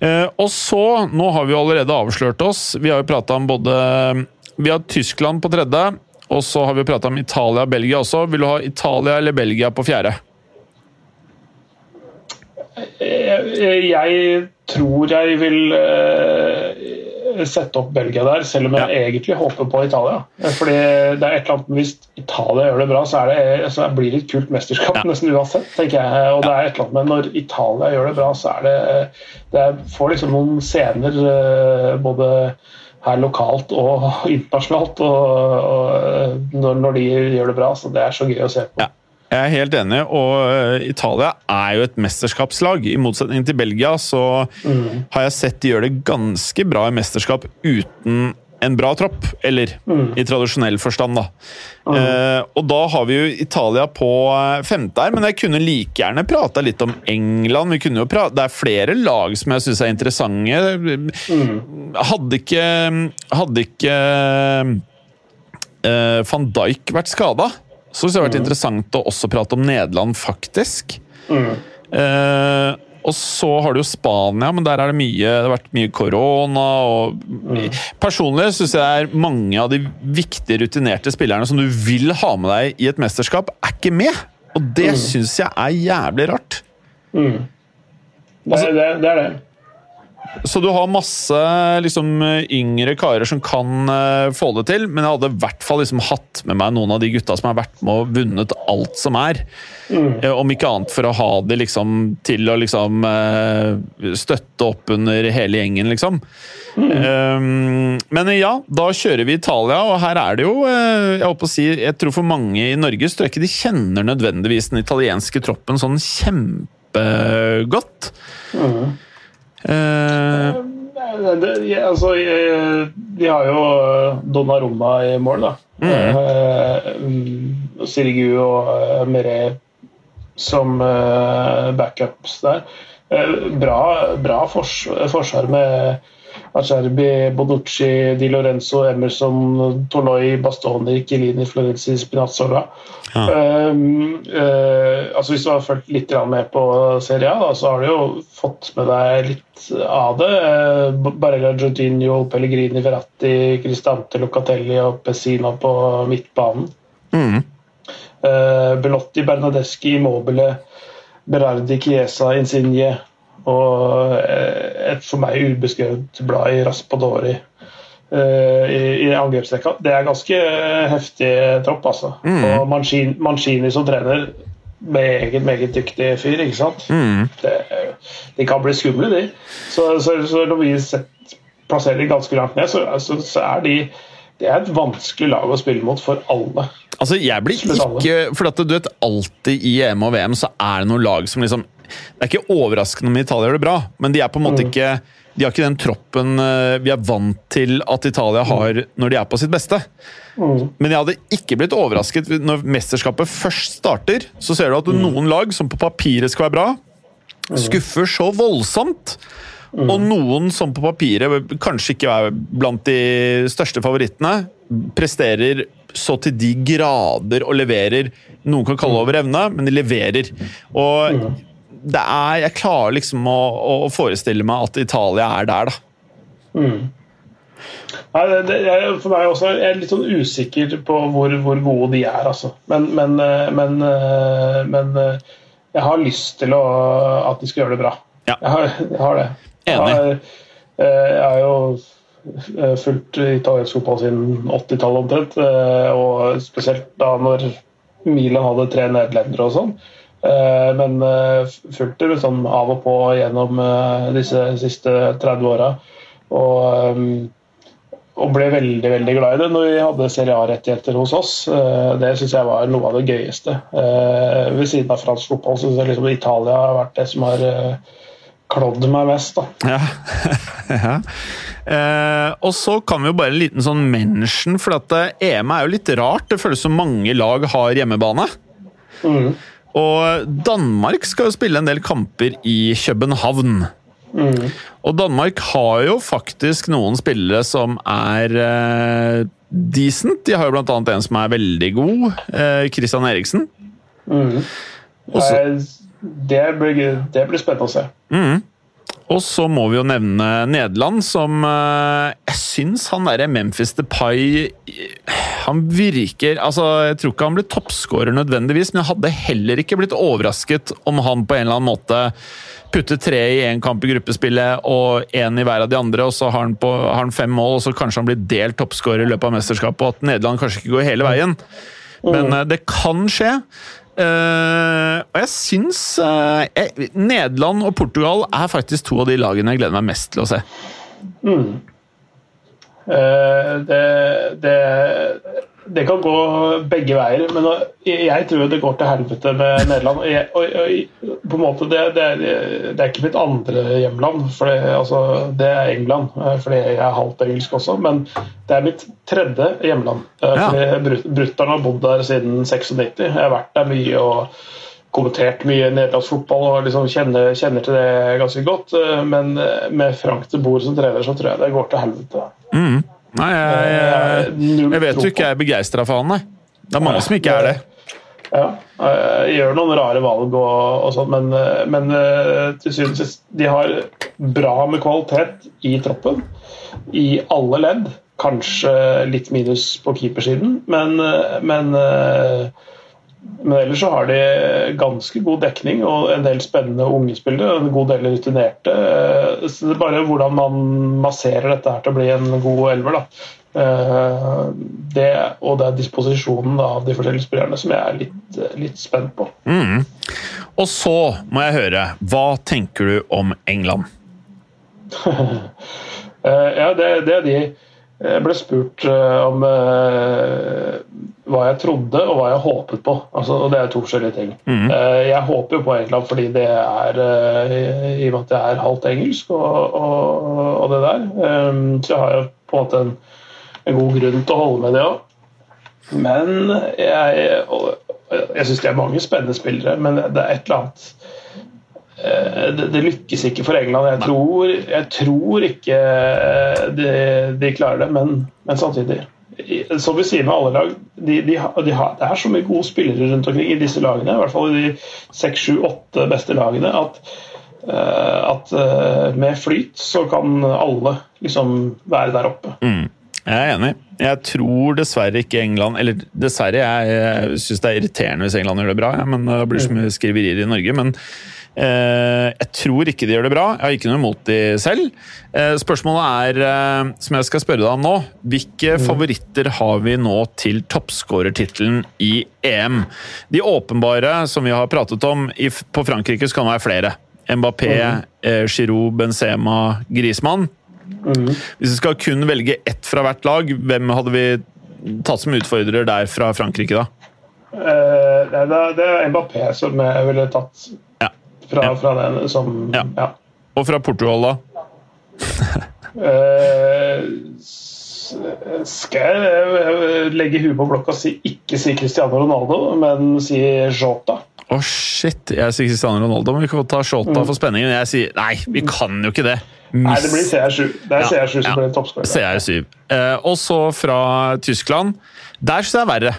Eh, og så, nå har vi allerede avslørt oss. Vi har jo prata om både Vi har Tyskland på tredje, og så har vi prata om Italia og Belgia også. Vil du ha Italia eller Belgia på fjerde? Jeg, jeg tror jeg vil eh, sette opp Belgia der, selv om jeg egentlig håper på Italia. Fordi det er et eller annet Hvis Italia gjør det bra, så, er det, så blir det et kult mesterskap Ja. nesten uansett. tenker jeg. Og det er et eller annet med Når Italia gjør det bra, så er det Det får liksom noen scener eh, både her lokalt og (laughs) internasjonalt og, og når, når de gjør det bra. Så det er så gøy å se på. Ja. Jeg er helt enig, og eh, Italia er jo et mesterskapslag. I motsetning til Belgia så har jeg sett de gjør det ganske bra i mesterskap uten en bra tropp. Eller i tradisjonell forstand, da. Eh, og da har vi jo Italia på eh, femte her, men jeg kunne like gjerne prata litt om England. Vi kunne jo prate, det er flere lag som jeg syns er interessante. Hadde ikke Hadde ikke eh, van Dijk vært skada, så det har vært interessant å også prate om Nederland, faktisk. Eh, og så har du jo Spania, men der er det mye Det har vært mye korona. og Personlig syns jeg er mange av de viktige, rutinerte spillerne som du vil ha med deg i et mesterskap, er ikke med! Og det mm. syns jeg er jævlig rart. Det, altså, det, det er det. Så du har masse liksom, yngre karer som kan uh, få det til, men jeg hadde i hvert fall liksom, hatt med meg noen av de gutta som har vært med og vunnet alt som er. Eh, om ikke annet for å ha det liksom, til å liksom, uh, støtte opp under hele gjengen, liksom. Um, men ja, da kjører vi Italia, og her er det jo Jeg håper å si, jeg tror for mange i Norge så tror jeg ikke de kjenner nødvendigvis den italienske troppen sånn kjempegodt. Eh, Det, det, ja, altså, eh, de har jo Donna Donnarumma i mål, da. Eh, mm, Sirigu og eh, Mere som eh, backups der. Eh, bra, bra fors forsvar med Acerbi, Bonucci, Di Lorenzo, Emerson, Toloi, Bastoni, Kilini, Florenzi, Spinazzola. Eh, uh, altså hvis du har fulgt litt med på Serie A, da, så har du jo fått med deg litt av det. Uh, Barella, Giorginio, Pellegrini, Verratti, Cristante, Locatelli og Pessina på midtbanen. Eh, Belotti, Bernadeschi, Immobile, Berardi, Chiesa, Insigne og eh, et for meg ubeskrevet blad i Raspadori eh, i, i angrepsrekka. Det er ganske heftig tropp, altså. Og Mancini, Mancini som trener, meget, meget dyktig fyr, ikke sant? Det, de kan bli skumle, de. Så, så, så når vi plasserer ganske langt ned, så, så, så er de det er et vanskelig lag å spille mot for alle. Altså, jeg blir ikke For at du vet, alltid i EM og VM så er det noen lag som liksom det er ikke overraskende om Italia gjør det bra, men de er på en måte ikke de har ikke den troppen eh, vi er vant til at Italia har når de er på sitt beste. Men jeg hadde ikke blitt overrasket når mesterskapet først starter. Så ser du at noen lag som på papiret skal være bra, skuffer så voldsomt. Og noen som på papiret kanskje ikke er blant de største favorittene, presterer så til de grader og leverer. Noen kan kalle det over evne, men de leverer. Og det er Jeg klarer liksom å, å, forestille meg at Italia er der, da. Mm. Nei, det, jeg, for meg også, jeg er litt sånn usikker på hvor, hvor gode de er, altså. Men, men, eh, men, eh, men, eh, jeg har lyst til å, at de skal gjøre det bra. Ja. Jeg, har, jeg har det. Enig. Jeg har, jeg har jo fulgt italiensk fotball siden 80-tallet omtrent, og spesielt da når Milan hadde tre nederlendere og sånn. Men fulgte det sånn av og på gjennom disse siste 30 åra. Og og ble veldig veldig glad i det når vi hadde Serie A-rettigheter hos oss. Det syns jeg var noe av det gøyeste. Ved siden av fransk fotball syns jeg liksom Italia har vært det som har klådd meg mest. Da. Ja. (laughs) ja. Eh, og så kan vi jo bare en liten sånn mention, for at EM er jo litt rart. Det føles som mange lag har hjemmebane. Mm. Og Danmark skal jo spille en del kamper i København. Mm. Og Danmark har jo faktisk noen spillere som er eh, decent. De har jo blant annet en som er veldig god, eh, Christian Eriksen. Mm. Også, det, blir, det blir spennende å se. mm. Og så må vi jo nevne Nederland, som eh, Jeg syns han derre Memphis Depay Han virker Altså, jeg tror ikke han blir toppskårer nødvendigvis, men jeg hadde heller ikke blitt overrasket om han på en eller annen måte putter tre i én kamp i gruppespillet og én i hver av de andre, og så har han, på, har han fem mål, og så kanskje han blir delt toppskårer i løpet av mesterskapet, og at Nederland kanskje ikke går hele veien. Men uh, det kan skje. Uh, og jeg syns uh, jeg, Nederland og Portugal er faktisk to av de lagene jeg gleder meg mest til å se. Mm. det, det det kan gå begge veier, men jeg tror det går til helvete med Nederland. Jeg, og, og, på en måte, det, det, er, det, er, ikke mitt andre hjemland, for det, altså, det er England. Fordi jeg er halvt engelsk også, men det er mitt tredje hjemland. Ja. Brutter'n har bodd der siden 96. Jeg har vært der mye og kommentert mye nederlandsk fotball og liksom kjenner, kjenner, til det ganske godt. Men med Frank til bord som trener, så tror jeg det går til helvete. Mm. Nei, jeg, jeg, jeg, vet jo ikke jeg er begeistra for han, nei. Det er mange som ikke er det. Ja, gjør noen rare valg og, og sånn, men, men til syvende og sist De har bra med kvalitet i troppen, i alle ledd. Kanskje litt minus på keepersiden, men, men men ellers så har de ganske god dekning og en del spennende unge spillere. En god del rutinerte. Så det er bare hvordan man masserer dette her til å bli en god elver. da. Det, og det er disposisjonen av de forskjellige spillerne som jeg er litt, litt spent på. Mm. Og så må jeg høre, hva tenker du om England? (laughs) ja, det, det er de jeg ble spurt om hva jeg trodde og hva jeg håpet på. Altså, og Det er to forskjellige ting. Mm. Jeg håper jo på England fordi det er i og med at jeg er halvt engelsk og, og, og det der. Så jeg har jo på en måte en, en god grunn til å holde med det òg. Men jeg, jeg syns det er mange spennende spillere, men det er et eller annet det, det lykkes ikke for England. Jeg tror, jeg tror ikke de, de klarer det, men, men samtidig som vi sier med alle lag, de, de, har, det er så mye gode spillere rundt omkring i disse lagene, i hvert fall i de seks, sju, åtte beste lagene, at, uh, at med flyt så kan alle liksom være der oppe. Mm. Jeg er enig. Jeg tror dessverre ikke England Eller dessverre, jeg, jeg syns det er irriterende hvis England gjør det bra, ja, men det blir så mye skriverier i Norge. men jeg tror ikke de gjør det bra. Jeg har ikke noe imot de selv. Uh, spørsmålet er, uh, som jeg skal spørre deg om nå, hvilke mm. favoritter har vi nå til toppskårertittelen i EM? De åpenbare, som vi har pratet om, på Frankrike så kan det være flere. Mbappé, mm. Giroud, Benzema, Griezmann. Mm. Hvis vi skal kun velge ett fra hvert lag, hvem hadde vi tatt som utfordrer der fra Frankrike, da? det er Mbappé som jeg ville tatt. Ja fra, Ja. fra den som Ja. ja. Og fra Portugal, da? Eh, skal jeg eh, legge huet på blokka og si ikke si Cristiano Ronaldo, men si Jota? Å, shit! Jeg sier Cristiano Ronaldo, men vi kan ta Shota for spenningen. Jeg sier nei, vi kan jo ikke det. Nei, det blir CR7. Det er CR7 som ja. blir toppskårer. CR7. Eh, og så fra Tyskland. Der syns jeg er verre.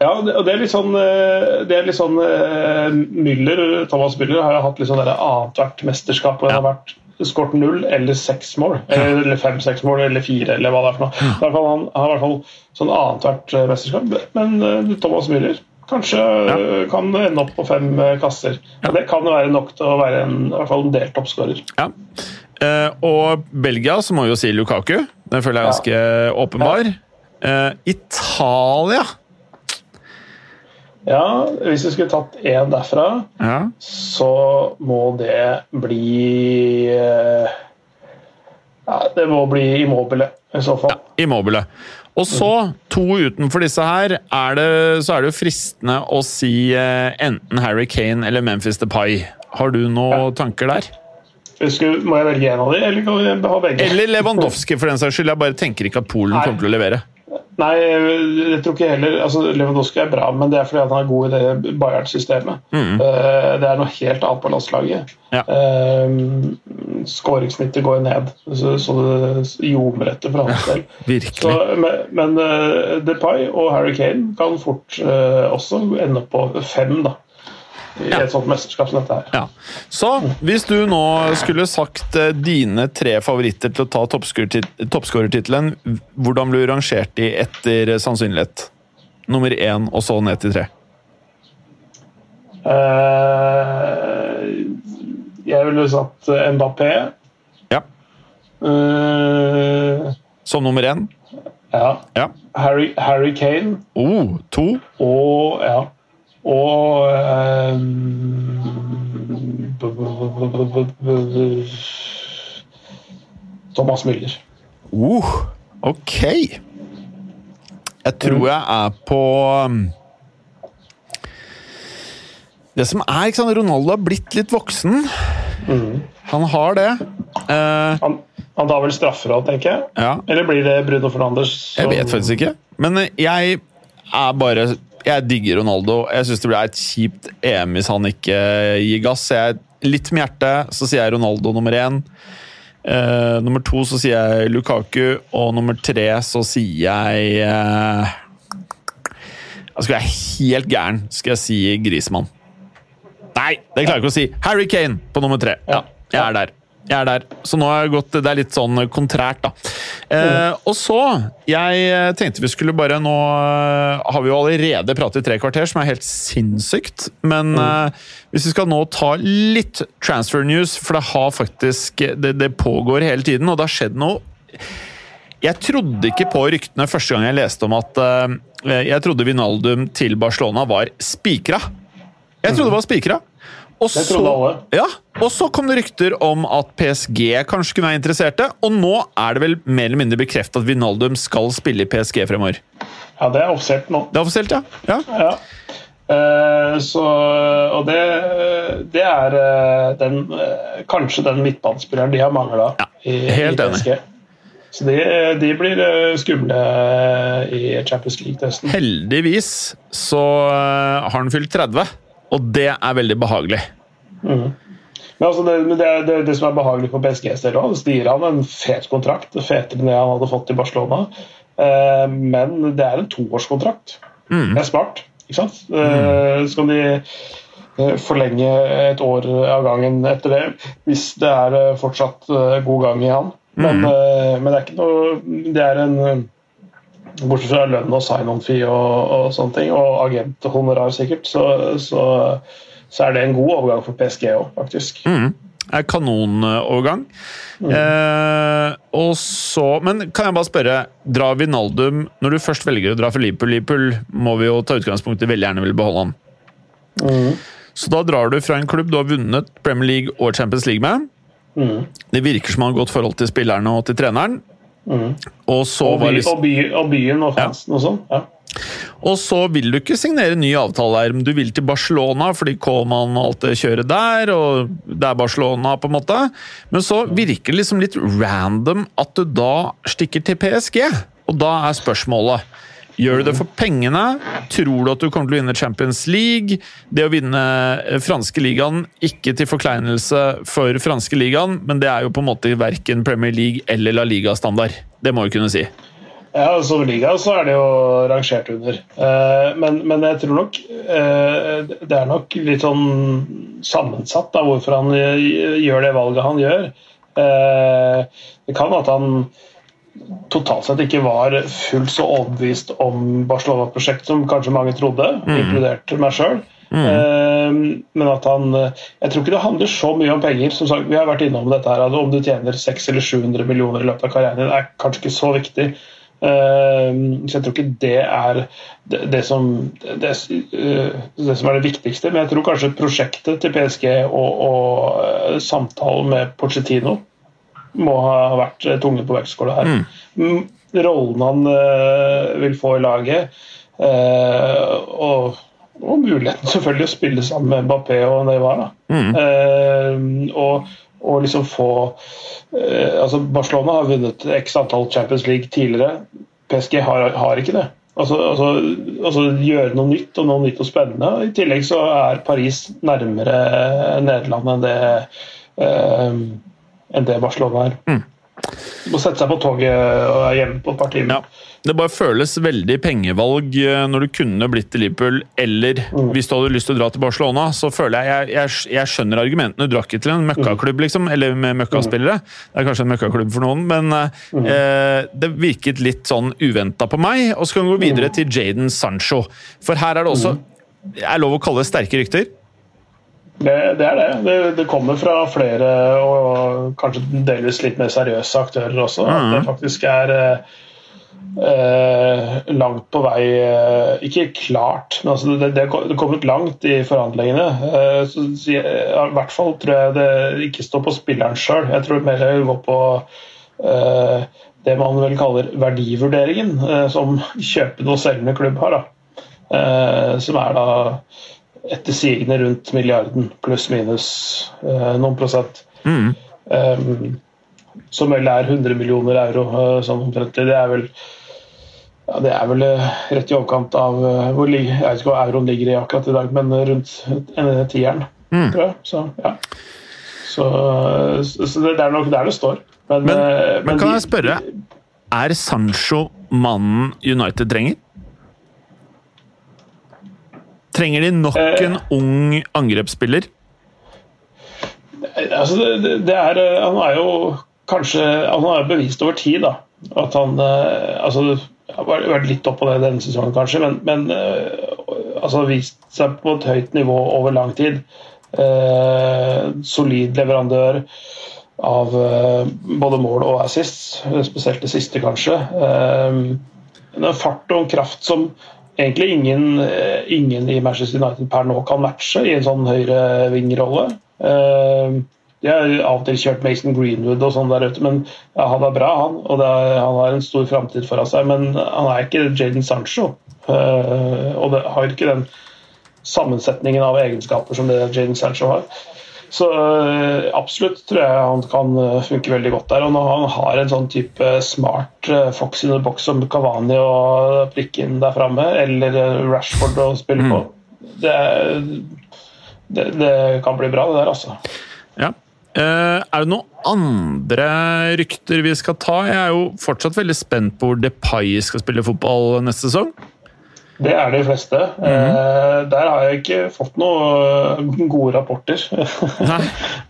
Ja, og det er litt sånn, eh, det er litt sånn eh, Müller, Thomas Müller har hatt litt sånn annethvert mesterskap hvor Ja. han har vært skåret null eller seks mål. Eller fem-seks mål, eller fire, eller hva det er for noe. I hvert fall, han har i hvert fall sånn annethvert eh, mesterskap. Men Thomas Müller kanskje ja. kan ende opp på fem kasser. Ja. det kan være nok til å være en, i hvert fall en delt toppskårer. Ja. Eh, og Belgia, så må vi jo si Lukaku. Den føler jeg er ganske åpenbar. Eh, Italia Ja, hvis vi skulle tatt én derfra ja. så må det bli eh, Ja, det må bli Immobile, i så fall. Ja, Immobile. Og så, to utenfor disse her, er det, så er det jo fristende å si eh, enten Harry Kane eller Memphis Depay. Har du noen tanker der? Skulle, må jeg velge en av de, eller kan vi ha begge? Eller Lewandowski, for den saks skyld. Jeg bare tenker ikke at Polen Nei. kommer til å levere. Nei, jeg tror ikke heller altså Lewandowski er bra, men det er fordi han er god i det Bayern-systemet. Mm. Eh, det er noe helt annet på landslaget. Ja. Uh, Skåringssnittet går ned, så, så det ljomer etter for hans del. Virkelig. men men eh, Depay og Harry Kane kan fort eh, også ende opp på fem, da. I Ja. et sånt mesterskap som dette her. Ja. Så hvis du nå skulle sagt eh, dine tre favoritter til å ta toppskårertit- toppskårertittelen, hvordan blir du rangert de etter sannsynlighet? Nummer én, og så ned til tre. Eh, jeg ville satt Mbappé. Ja. Uh, Som nummer én. ja. Ja. Harry, Harry Kane Oh, to. og ja. Og eh, Thomas Müller. Uh, ok. Jeg tror jeg er på um, Det som er, ikke sant, Ronaldo har blitt litt voksen. Han har det. Eh, Han, han tar vel straffer òg, tenker jeg? ja. Eller blir det Bruno Fernandes? Jeg vet faktisk ikke. Men jeg er bare Jeg digger Ronaldo. Jeg syns det blir et kjipt EM hvis han ikke gir gass. Jeg, litt med hjertet så sier jeg Ronaldo nummer én. Uh, nummer to så sier jeg Lukaku, og nummer tre så sier jeg uh, skal jeg være helt gæren, skal jeg si Grismann. Nei, det klarer jeg ikke å si. Harry Kane på nummer tre. Ja, jeg er der. Jeg er der. Så nå har jeg gått, det er litt sånn kontrært, da. Eh, og så Jeg tenkte vi skulle bare Nå eh, har vi jo allerede pratet i tre kvarter, som er helt sinnssykt. Men eh, hvis vi skal nå ta litt transfer news, for det har faktisk Det, det pågår hele tiden, og det har skjedd noe jeg trodde ikke på ryktene første gang jeg leste om at eh, Jeg trodde Vinaldum til Barcelona var spikra. Jeg trodde det var spikra. Og alle. Ja, og så kom det rykter om at PSG kanskje kunne være interesserte, og nå er det vel mer eller mindre bekreftet at Vinaldum skal spille i PSG fremover. Ja, det er offisielt nå. Det er offisielt, ja? ja. Ja. Uh, så, og det, det er eh, den, eh, kanskje den midtbanespilleren de har mangla Ja, i, i. PSG. Så de, de blir skumle i Champions League-testen. Heldigvis så har han fylt 30, og det er veldig behagelig. Men altså det, det, det, det som er behagelig for PSG selv òg, de gir han en fet kontrakt. Fetere enn det han hadde fått i Barcelona. Eh, men det er en toårskontrakt. Det er smart, ikke sant? Eh, så kan de eh, forlenge et år av gangen etter det, hvis det er eh, fortsatt eh, god gang i han. Men, eh, men det er ikke noe Det er en Bortsett fra lønn og sign-on-fee og, og sånne ting, og agenthonorar sikkert, så, så, så er det en god overgang for PSG òg, faktisk. Mm. er kanonovergang. Eh, og så, men kan jeg bare spørre, drar Vinaldum Når du først velger å dra for Liverpool Liverpool må vi jo ta utgangspunkt i veldig gjerne vil beholde han. Så da drar du fra en klubb du har vunnet Premier League og Champions League med. Det virker som han har godt forhold til spillerne og til treneren. Og så Og, var by, liksom og, by, og byen og fansen og sånn. Ja. Og så vil du ikke signere ny avtale her, men du vil til Barcelona fordi Coman og alt det kjøret der, og det er Barcelona, på en måte. Men så virker det liksom litt random at du da stikker til PSG. Og da er spørsmålet Gjør du det for pengene? Tror du at du kommer til å vinne Champions League? Det å vinne eh, franske ligaen, ikke til forkleinelse for franske ligaen, men det er jo på en måte verken Premier League eller La Liga-standard. Det må vi kunne si. Ja, som liga så er det jo rangert under. Eh, men, men jeg tror nok eh, det er nok litt sånn sammensatt da, hvorfor han gjør det valget han gjør. Det kan at han totalt sett ikke var fullt så overbevist om Barcelona-prosjektet som kanskje mange trodde, mm. inkludert meg sjøl. Mm. Uh, men at han Jeg tror ikke det handler så mye om penger. Som sagt, vi har vært innom dette her, at Om du tjener 600 eller 700 millioner i løpet av karrieren din, er kanskje ikke så viktig. Uh, så jeg tror ikke det er det, det, som, det, uh, det, som, er det viktigste. Men jeg tror kanskje prosjektet til PSG og, og samtalen med Pochettino må ha vært eh, tunge på vektskåla her. Mm. Rollen han uh, vil få i laget, uh, og, og, muligheten selvfølgelig å spille sammen med Mbappé og Neymar. Mm. Uh, og, og, liksom få altså Barcelona har vunnet x antall Champions League tidligere. PSG har, har ikke det. Altså, altså, altså, gjøre noe nytt og noe nytt og spennende. I tillegg så er Paris nærmere Nederland enn det enn det Barcelona er. Mm. Må sette seg på toget og er hjemme på et par timer. Ja. Det bare føles veldig pengevalg eh, når du kunne blitt til Liverpool, eller mm. hvis du hadde lyst til å dra til Barcelona, så føler jeg Jeg, jeg, jeg skjønner argumentene. Du drar ikke til en møkkaklubb, liksom, eller med møkkaspillere. Det er kanskje en møkkaklubb for noen, men mm. eh, det virket litt sånn uventa på meg. Og så kan vi gå videre mm. til Jaden Sancho, for her er det også mm. er lov å kalle det sterke rykter. Det, det, er det. det. det. kommer fra flere og kanskje delvis litt mer seriøse aktører også. At det faktisk er eh, langt på vei eh, Ikke klart, men altså det, det er kommet langt i forhandlingene. Eh, så, I hvert fall tror jeg det ikke står på spilleren sjøl. Jeg tror mer det går på eh, det man vel kaller verdivurderingen, eh, som kjøpende og selgende klubb har. Da. Eh, som er da etter sigende rundt milliarden, pluss-minus eh, noen prosent. Mm. Um, som vel er 100 millioner euro, uh, sånn omtrent. Det er vel ja, det er vel uh, rett i overkant av uh, hvor Jeg vet ikke hva euroen ligger i akkurat i dag, men rundt en tieren, mm. tror jeg. Så, ja. så, så det, er nok der det står. Men, men, men, men kan jeg spørre, er Sancho mannen United trenger? Trenger de nok eh. ung angrepsspiller? Altså, det, det er, eh, han er jo kanskje Han har bevist over tid da, at han eh, altså, har vært litt opp på det denne sesongen, kanskje, men, men altså, vist seg på et høyt nivå over lang tid. Eh, solid leverandør av eh, både mål og assist, spesielt det siste, kanskje. Eh, en fart og en kraft som egentlig ingen, eh, ingen, i Manchester United per nå kan matche i en sånn høyrevingrolle. Uh, de har av og til kjørt Mason Greenwood og sånn der ute, men ja, han er bra, han. Og er, han har en stor framtid foran seg, men han er ikke Jaden Sancho. Uh, og det har ikke den sammensetningen av egenskaper som det Jaden Sancho har. Så eh, absolutt tror jeg han kan eh, funke veldig godt der. Og når han har en sånn type smart eh, fox in the box som Kavani å prikke inn der framme, eller Rashford å spille på, mm. det, det, det, kan bli bra, det der, altså. Ja. er det noen andre rykter vi skal ta? Jeg er jo fortsatt veldig spent på hvor Depay skal spille fotball neste sesong. Det er de fleste. Mm -hmm. Der har jeg ikke fått noen gode rapporter (laughs)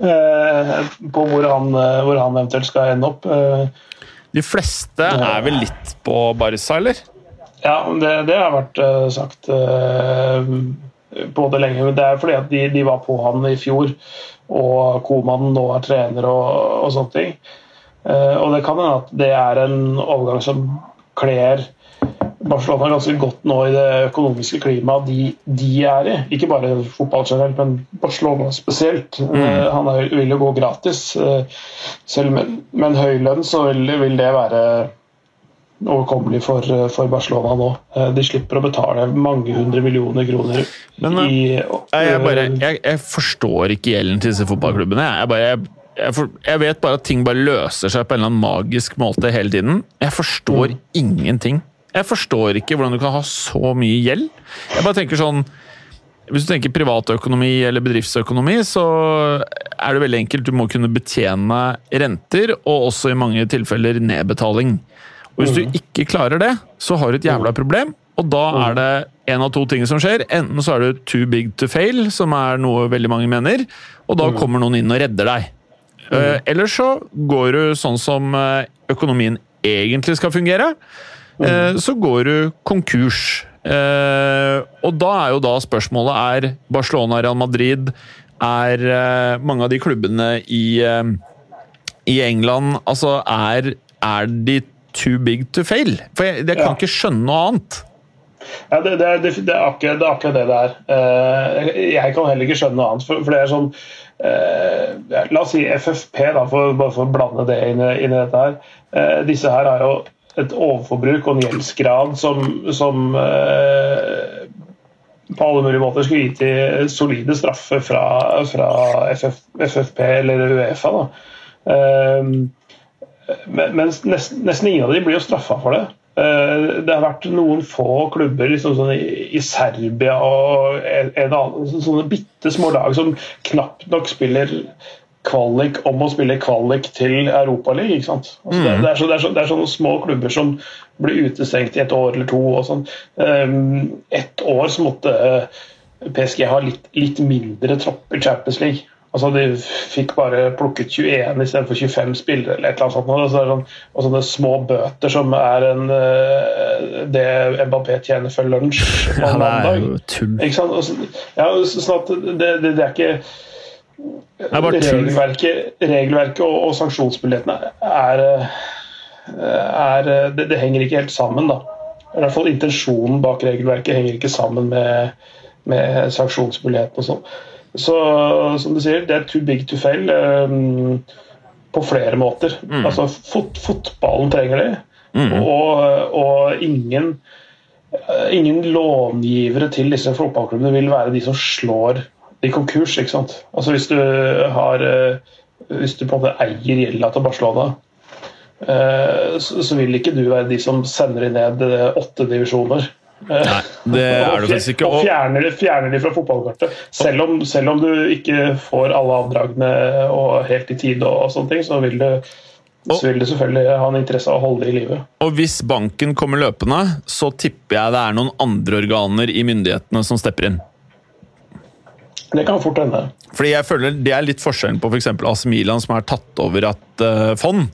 eh, på hvor han, hvor han, eventuelt skal ende opp. Eh, de fleste er vel litt på Barca, eller? Ja, det, det har vært sagt både lenge. Men det er fordi at de, de var på han i fjor, og Koman nå er trener og, og sånne ting. Og det kan hende at det er en overgang som kler Barcelona ganske godt nå i det økonomiske klimaet de, de er i. Ikke bare fotball generelt, men Barcelona spesielt. Mm. Uh, han er, vil jo gå gratis. Uh, selv med, med, en høy lønn så vil, vil, det være overkommelig for, for, Barcelona nå. De slipper å betale mange hundre millioner kroner Men, i jeg, bare, jeg, jeg, forstår ikke gjelden til disse fotballklubbene. Jeg, bare, for, jeg, vet bare at ting bare løser seg på en eller annen magisk måte hele tiden. Jeg forstår mm. ingenting. Jeg forstår ikke hvordan du kan ha så mye gjeld. Jeg bare tenker sånn hvis du tenker privatøkonomi eller bedriftsøkonomi, så er det veldig enkelt. Du må kunne betjene renter, og også i mange tilfeller nedbetaling. Og Hvis du mm. ikke klarer det, så har du et jævla mm. problem. Og da er mm. det en av to ting som skjer. Enten så er du too big to fail, som er noe veldig mange mener, og da kommer noen inn og redder deg. Eh, eller så går du sånn som eh, økonomien egentlig skal fungere. Eh, så går du konkurs. Uh, og da er jo da spørsmålet er Barcelona, Real Madrid Er uh, mange av de klubbene i, i England Altså, er, er, de too big to fail? For jeg, jeg kan ja. ikke skjønne noe annet. Ja, det, det, det, det, er akkurat, det er akkurat det det er. jeg kan heller ikke skjønne noe annet. For, for det er sånn La oss si FFP, da, for, bare for å blande det inn, inn i dette her. disse her har jo et overforbruk og en gjeldsgrad som, som eh, på alle mulige måter skulle gitt de solide straffer fra, fra FF, FFP eller Uefa. Eh, men nesten, nesten, ingen av de blir jo straffa for det. Eh, det har vært noen få klubber liksom sånn i, i, Serbia og en, en annen, sånne bitte små lag som knapt nok spiller kvalik om å spille kvalik til Europaligaen. Altså, mm. det, det, så, det, det, er sånne små klubber som blir utestengt i et år eller to. og sånn. Um, ett år så måtte uh, PSG ha litt, litt mindre tropp i Champions League. Altså De fikk bare plukket 21 istedenfor 25 spillere. eller et eller annet sånt. Sånn, og sånne små bøter som er en, eh, det Mbappé tjener for lunsj på ja, mandag. Ikke sant? Så, ja, sånn at det, det, det er ikke Regelverket, regelverket og, og sanksjonsmulighetene er, er det, det, henger ikke helt sammen. da. I hvert fall Intensjonen bak regelverket henger ikke sammen med, med sanksjonsmulighetene. og sånn. Så som du sier, det er too big to fail um, på flere måter. Mm. Altså, fot, Fotballen trenger det, mm. og, og ingen, ingen långivere til disse fotballklubbene vil være de som slår i konkurs. ikke sant? Altså Hvis du har eh, hvis du på en måte eier gjelda til Barcelona, eh, så vil ikke du være de som sender de ned eh, åtte divisjoner. Nei, det (laughs) er det faktisk ikke. Og fjerner, fjerner de fra fotballkartet. Selv om, selv om, du ikke får alle avdragene og helt i tide, og sånne ting, så vil du så vil det selvfølgelig ha en interesse av å holde det i live. Og hvis banken kommer løpende, så tipper jeg det er noen andre organer i myndighetene som stepper inn. Det kan fort hende. Fordi jeg føler Det er litt forskjellen på f.eks. For AC Milan, som har tatt over et uh, fond.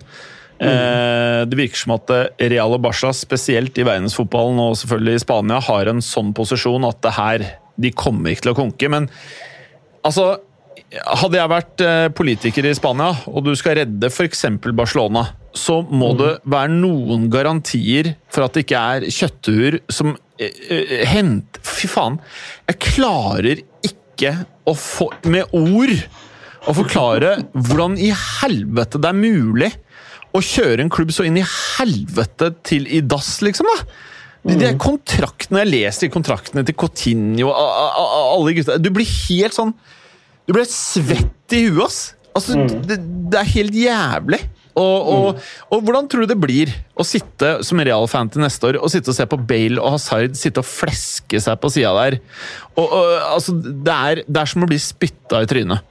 Mm. Uh, det virker som at eh, Real og Barca, spesielt i verdensfotballen og selvfølgelig i Spania, har en sånn posisjon at det her De kommer ikke til å konke. Men altså Hadde jeg vært politiker i Spania, og du skal redde f.eks. Barcelona, så må mm. det være noen garantier for at det ikke er kjøtthuer som henter Fy faen! Jeg klarer ikke å få, med ord å forklare hvordan i helvete det er mulig å kjøre en klubb så inn i helvete til i dass, liksom. da. De, de kontraktene Jeg leser de kontraktene til Coutinho alle gutta Du blir helt sånn Du blir svett i huet, ass! Altså, mm. det, det, er helt jævlig. Og, og, mm. og, hvordan tror du det blir å sitte som Real-fan til neste år og sitte og se på Bale og Hazard sitte og fleske seg på sida der? Og, og, altså, det, er, det er som å bli spytta i trynet.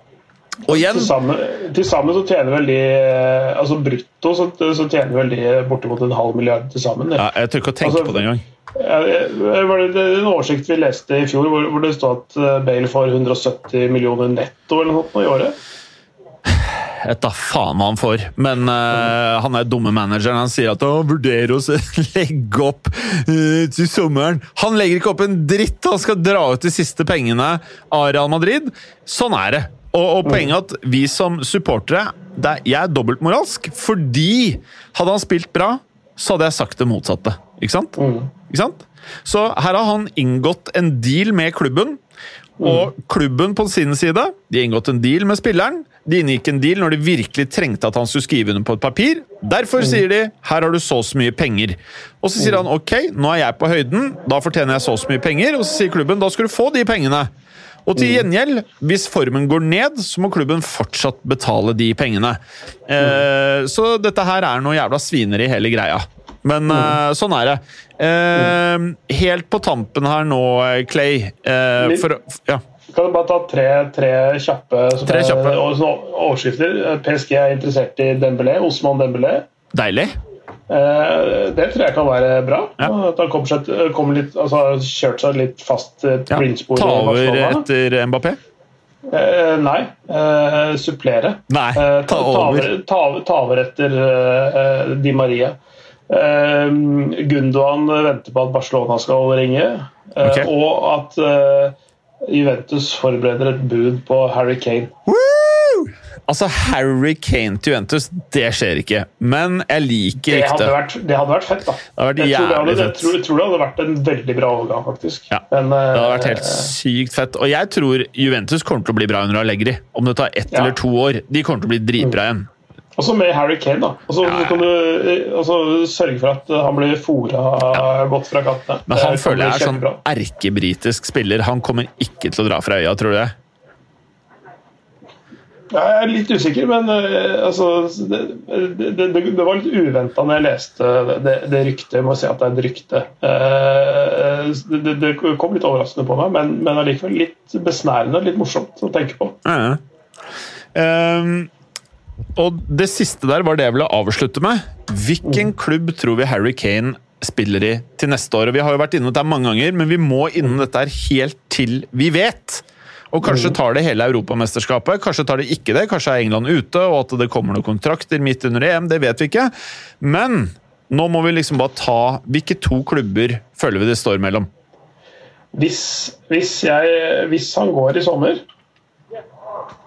Og igjen Til sammen, så tjener vel de altså Brutto så, så tjener vel de bortimot en halv milliard til sammen. Ja, jeg tør ikke å tenke altså, på det engang. Var det en oversikt vi leste i fjor hvor, hvor det stod at eh, Bale får 170 millioner netto eller noe i året? Vet da faen hva han får. Men uh, han er dumme manageren. Han sier at han vurderer å (laughs) legge opp uh, til sommeren. Han legger ikke opp en dritt! Han skal dra ut de siste pengene av Real Madrid. Sånn er det. Og, og poenget at vi som supportere er, Jeg er dobbeltmoralsk, fordi hadde han spilt bra, så hadde jeg sagt det motsatte. Ikke sant? Ikke sant? Så her har han inngått en deal med klubben. Og klubben på sin side de inngått en deal med spilleren. De inngikk en deal når de virkelig trengte at han skulle skrive under på et papir. Derfor sier de 'her har du så og så mye penger'. Og så sier han 'ok, nå er jeg på høyden, da fortjener jeg så og så mye penger'. Og så sier klubben 'da skal du få de pengene'. Og til gjengjeld, hvis formen går ned, så må klubben fortsatt betale de pengene. Eh, så dette her er noe jævla svineri, hele greia. Men eh, sånn er det. Mm. helt på tampen her nå, Clay eh, for, ja. Kan du bare ta tre, tre kjappe, som Tre er- kjappe. og sånne overskrifter? PSG er interessert i Dembélé, Osman Dembélé. Deilig. Eh, det tror jeg kan være bra. Ja. At han kommer seg, kommer litt, altså, har kjørt seg litt fast Ja. Ta over etter Mbappé? Eh, nei, eh, supplere. Nei, ta over. Ta, over- ta over etter eh, Di Maria. Eh, Gundogan venter på at Barcelona skal ringe, eh, Ok. og at eh, Juventus forbereder et bud på Harry Kane. Altså, Harry Kane til Juventus, det skjer ikke. Men jeg liker Det hadde, vært, det hadde vært fett, da. hadde vært jeg, tror det hadde, jeg, tror, jeg tror det hadde vært en veldig bra overgang, faktisk. Ja, Men, eh, Det hadde vært helt sykt fett. Og jeg tror Juventus kommer til å bli bra under Allegri. Om det tar ett Ja. eller to år. De kommer til å bli dritbra igjen. Også med Harry Kane. da. Altså, Ja, ja. kan du eh, altså, sørge for at han blir fora godt fra kattene. Men han føler jeg er sånn erkebritisk spiller. Han kommer ikke til å dra fra øya, tror du det? Jeg er litt usikker, men eh, altså, det, det, det, det var litt uventa når jeg leste det, det ryktet. Jeg må si at det er et rykte. Eh, Det, kom litt overraskende på meg, men, men allikevel litt besnærende litt morsomt å tenke på. Ja, ja. Ehm, og det siste der var det jeg ville avslutte med. Hvilken klubb tror vi Harry Kane spiller i til neste år? Og Vi har jo vært innom dette mange ganger, men vi må innom dette her helt til vi vet. Og Kanskje tar det hele Europamesterskapet, kanskje tar det ikke det. Kanskje er England ute, og at det kommer noen kontrakter midt under EM. Det vet vi ikke. Men nå må vi liksom bare ta Hvilke to klubber føler vi det står mellom? Hvis, hvis, jeg, hvis han går i sommer,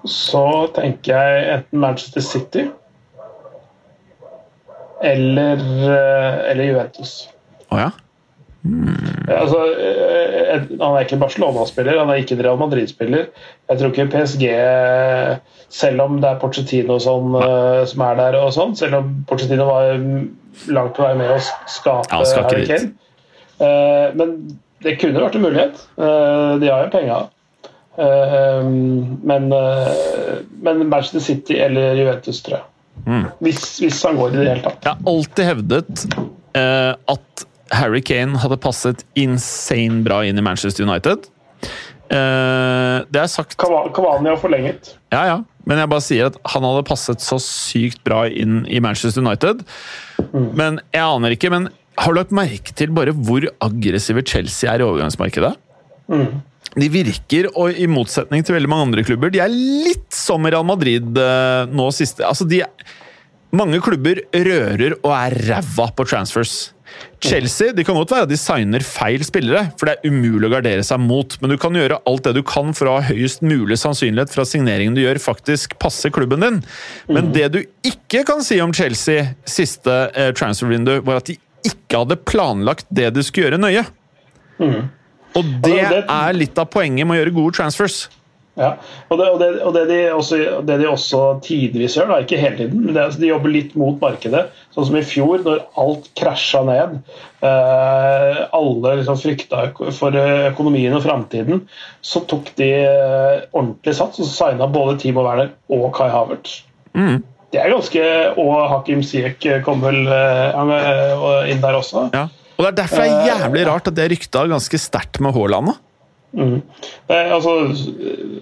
så tenker jeg enten Manchester City eller, eh, eller Juventus. Å ja? Altså, eh, han er ikke Barcelona-spiller, han er ikke Real Madrid-spiller. Jeg tror ikke PSG, selv om det er Porcetino eh, som er der, og sånn, selv om Porcetino var langt på vei med å skape Ja, Harry. Kane. Eh, Men det kunne vært en mulighet. Eh, De har jo penga. Eh, Men, eh, men Manchester City eller Juventus, tror jeg. Mm. Hvis, hvis han går i det hele tatt. Jeg har alltid hevdet eh, at Harry Kane hadde passet insane bra inn i Manchester United. Eh, det er sagt Kavani har forlenget. Ja, ja. Men jeg bare sier at han hadde passet så sykt bra inn i Manchester United. Men jeg aner ikke. Men har du lagt merke til bare hvor aggressive Chelsea er i overgangsmarkedet? De virker, og i motsetning til veldig mange andre klubber, de er litt som Real Madrid eh, nå siste Altså, de Mange klubber rører og er ræva på transfers. Chelsea det kan godt være at de signer feil spillere, for det er umulig å gardere seg mot, men du kan gjøre alt det du kan for å ha høyest mulig sannsynlighet for at signeringen du gjør, faktisk passer klubben din. Men det du ikke kan si om Chelsea siste eh, transfer window, var at de ikke hadde planlagt det de skulle gjøre, nøye. Og det Altså, det- er litt av poenget med å gjøre gode transfers. Ja, og det, og det, og det, de, også, det de også tidvis gjør, da, ikke hele tiden, men altså, de jobber litt mot markedet. Sånn som i fjor, når alt krasja ned. Eh, alle liksom frykta for økonomien og framtiden. Så tok de eh, ordentlig sats og signa både Timo Werner og Kai Havertz. Det er ganske Og Hakim Siek kom vel eh, eh, inn der også. Ja. Og det er derfor det er jævlig rart at det rykta ganske sterkt med Haaland. Mm. Eh, altså,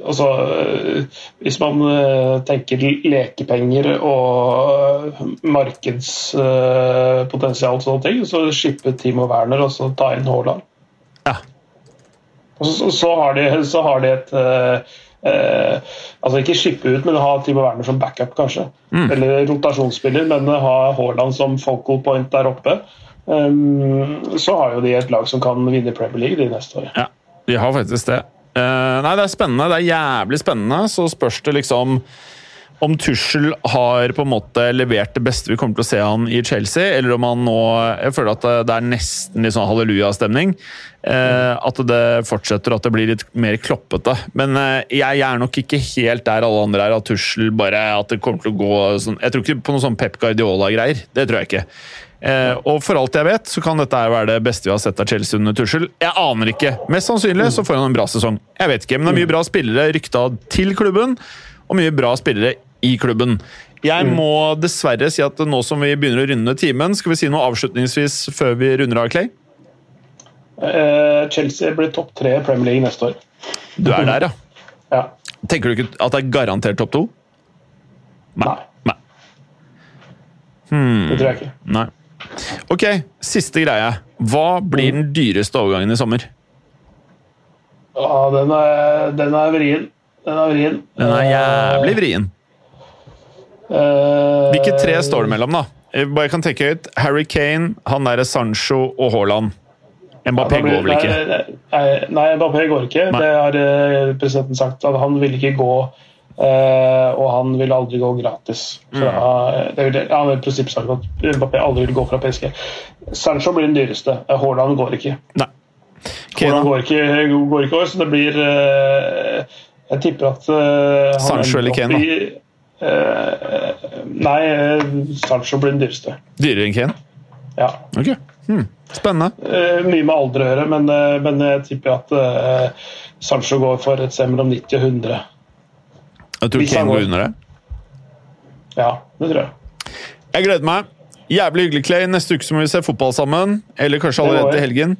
altså eh, Hvis man eh, tenker lekepenger og eh, markedspotensial og sånne ting, så skippe Timo Werner og så ta inn Haaland. Ja. Og så, så, har de, så har de et eh, eh, Altså ikke shippe ut, men ha Timo Werner som backup, kanskje. Eller rotasjonsspiller, men ha Haaland som focal point der oppe. Um, så har jo de et lag som kan vinne Premier League de neste år. Ja, de har faktisk det. Uh, nei, det er spennende. Det er jævlig spennende. Så spørs det liksom om Tuchel har på en måte levert det beste vi kommer til å se han i Chelsea, eller om han nå Jeg føler at det er nesten litt sånn hallelujastemning. Eh, at det fortsetter, at det blir litt mer kloppete. Men eh, jeg er nok ikke helt der alle andre er, at Tuchel bare At det kommer til å gå sånn Jeg tror ikke på noe sånn Pep Guardiola-greier. Det tror jeg ikke. Eh, og for alt jeg vet, så kan dette være det beste vi har sett av Chelsea under Tussel. Jeg aner ikke. Mest sannsynlig så får han en bra sesong. Jeg vet ikke, Men det er mye bra spillere rykta til klubben, og mye bra spillere i klubben. Jeg må dessverre si at nå som vi begynner å runde timen, skal vi si noe avslutningsvis før vi runder av, Clay? Eh, Chelsea blir topp tre i Premier League neste år. Du er der, ja. Ja. Tenker du ikke at det er garantert topp to? Nei, Nei. Hmm. det tror jeg ikke. Nei. Ok, siste greie. Hva blir den dyreste overgangen i sommer? Ja, den er, den er vrien. Den er vrien. Den er jævlig vrien. Eh, Hvilke tre står det mellom, da? Jeg bare kan tenke høyt. Harry Kane, han derre Sancho og Haaland. Mbappé ja, går vel ikke? Nei, nei, nei, Mbappé går ikke. Nei. Det har eh, presidenten sagt. at Han vil ikke gå, eh, og han vil aldri gå gratis. Mm. Fra, det vil, han har i prinsippet sagt at Mbappé aldri vil gå fra PSG. Sancho blir den dyreste. Eh, Haaland går ikke. Nei. Haaland går ikke, går ikke år, så det blir uh, Jeg tipper at uh, Sancho eller Kane, da? eh, Nei, eh, Sancho blir den dyreste. dyrere enn Kane? Ja. Ok, hmm. Spennende. Eh, mye med alder å gjøre, men, eh, men jeg tipper at eh, Sancho går for et sted mellom 90 og 100. Jeg tror Kane går under det. Ja, det tror jeg. Jeg gleder meg. Jævlig hyggelig, Clay. Neste uke så må vi se fotball sammen. Eller kanskje allerede til helgen.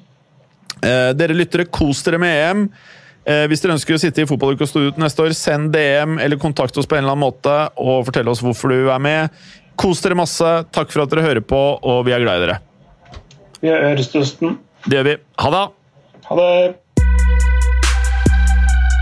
Eh, dere lyttere, kos dere med EM. Eh, hvis dere ønsker å sitte i fotballuka og stå ut neste år, send DM eller kontakt oss på en eller annen måte og fortell oss hvorfor du er med. Kos dere masse. Takk for at dere hører på, og vi er glad i dere. Vi er Ørestøsten. Det gjør vi. Ha det! Ha det.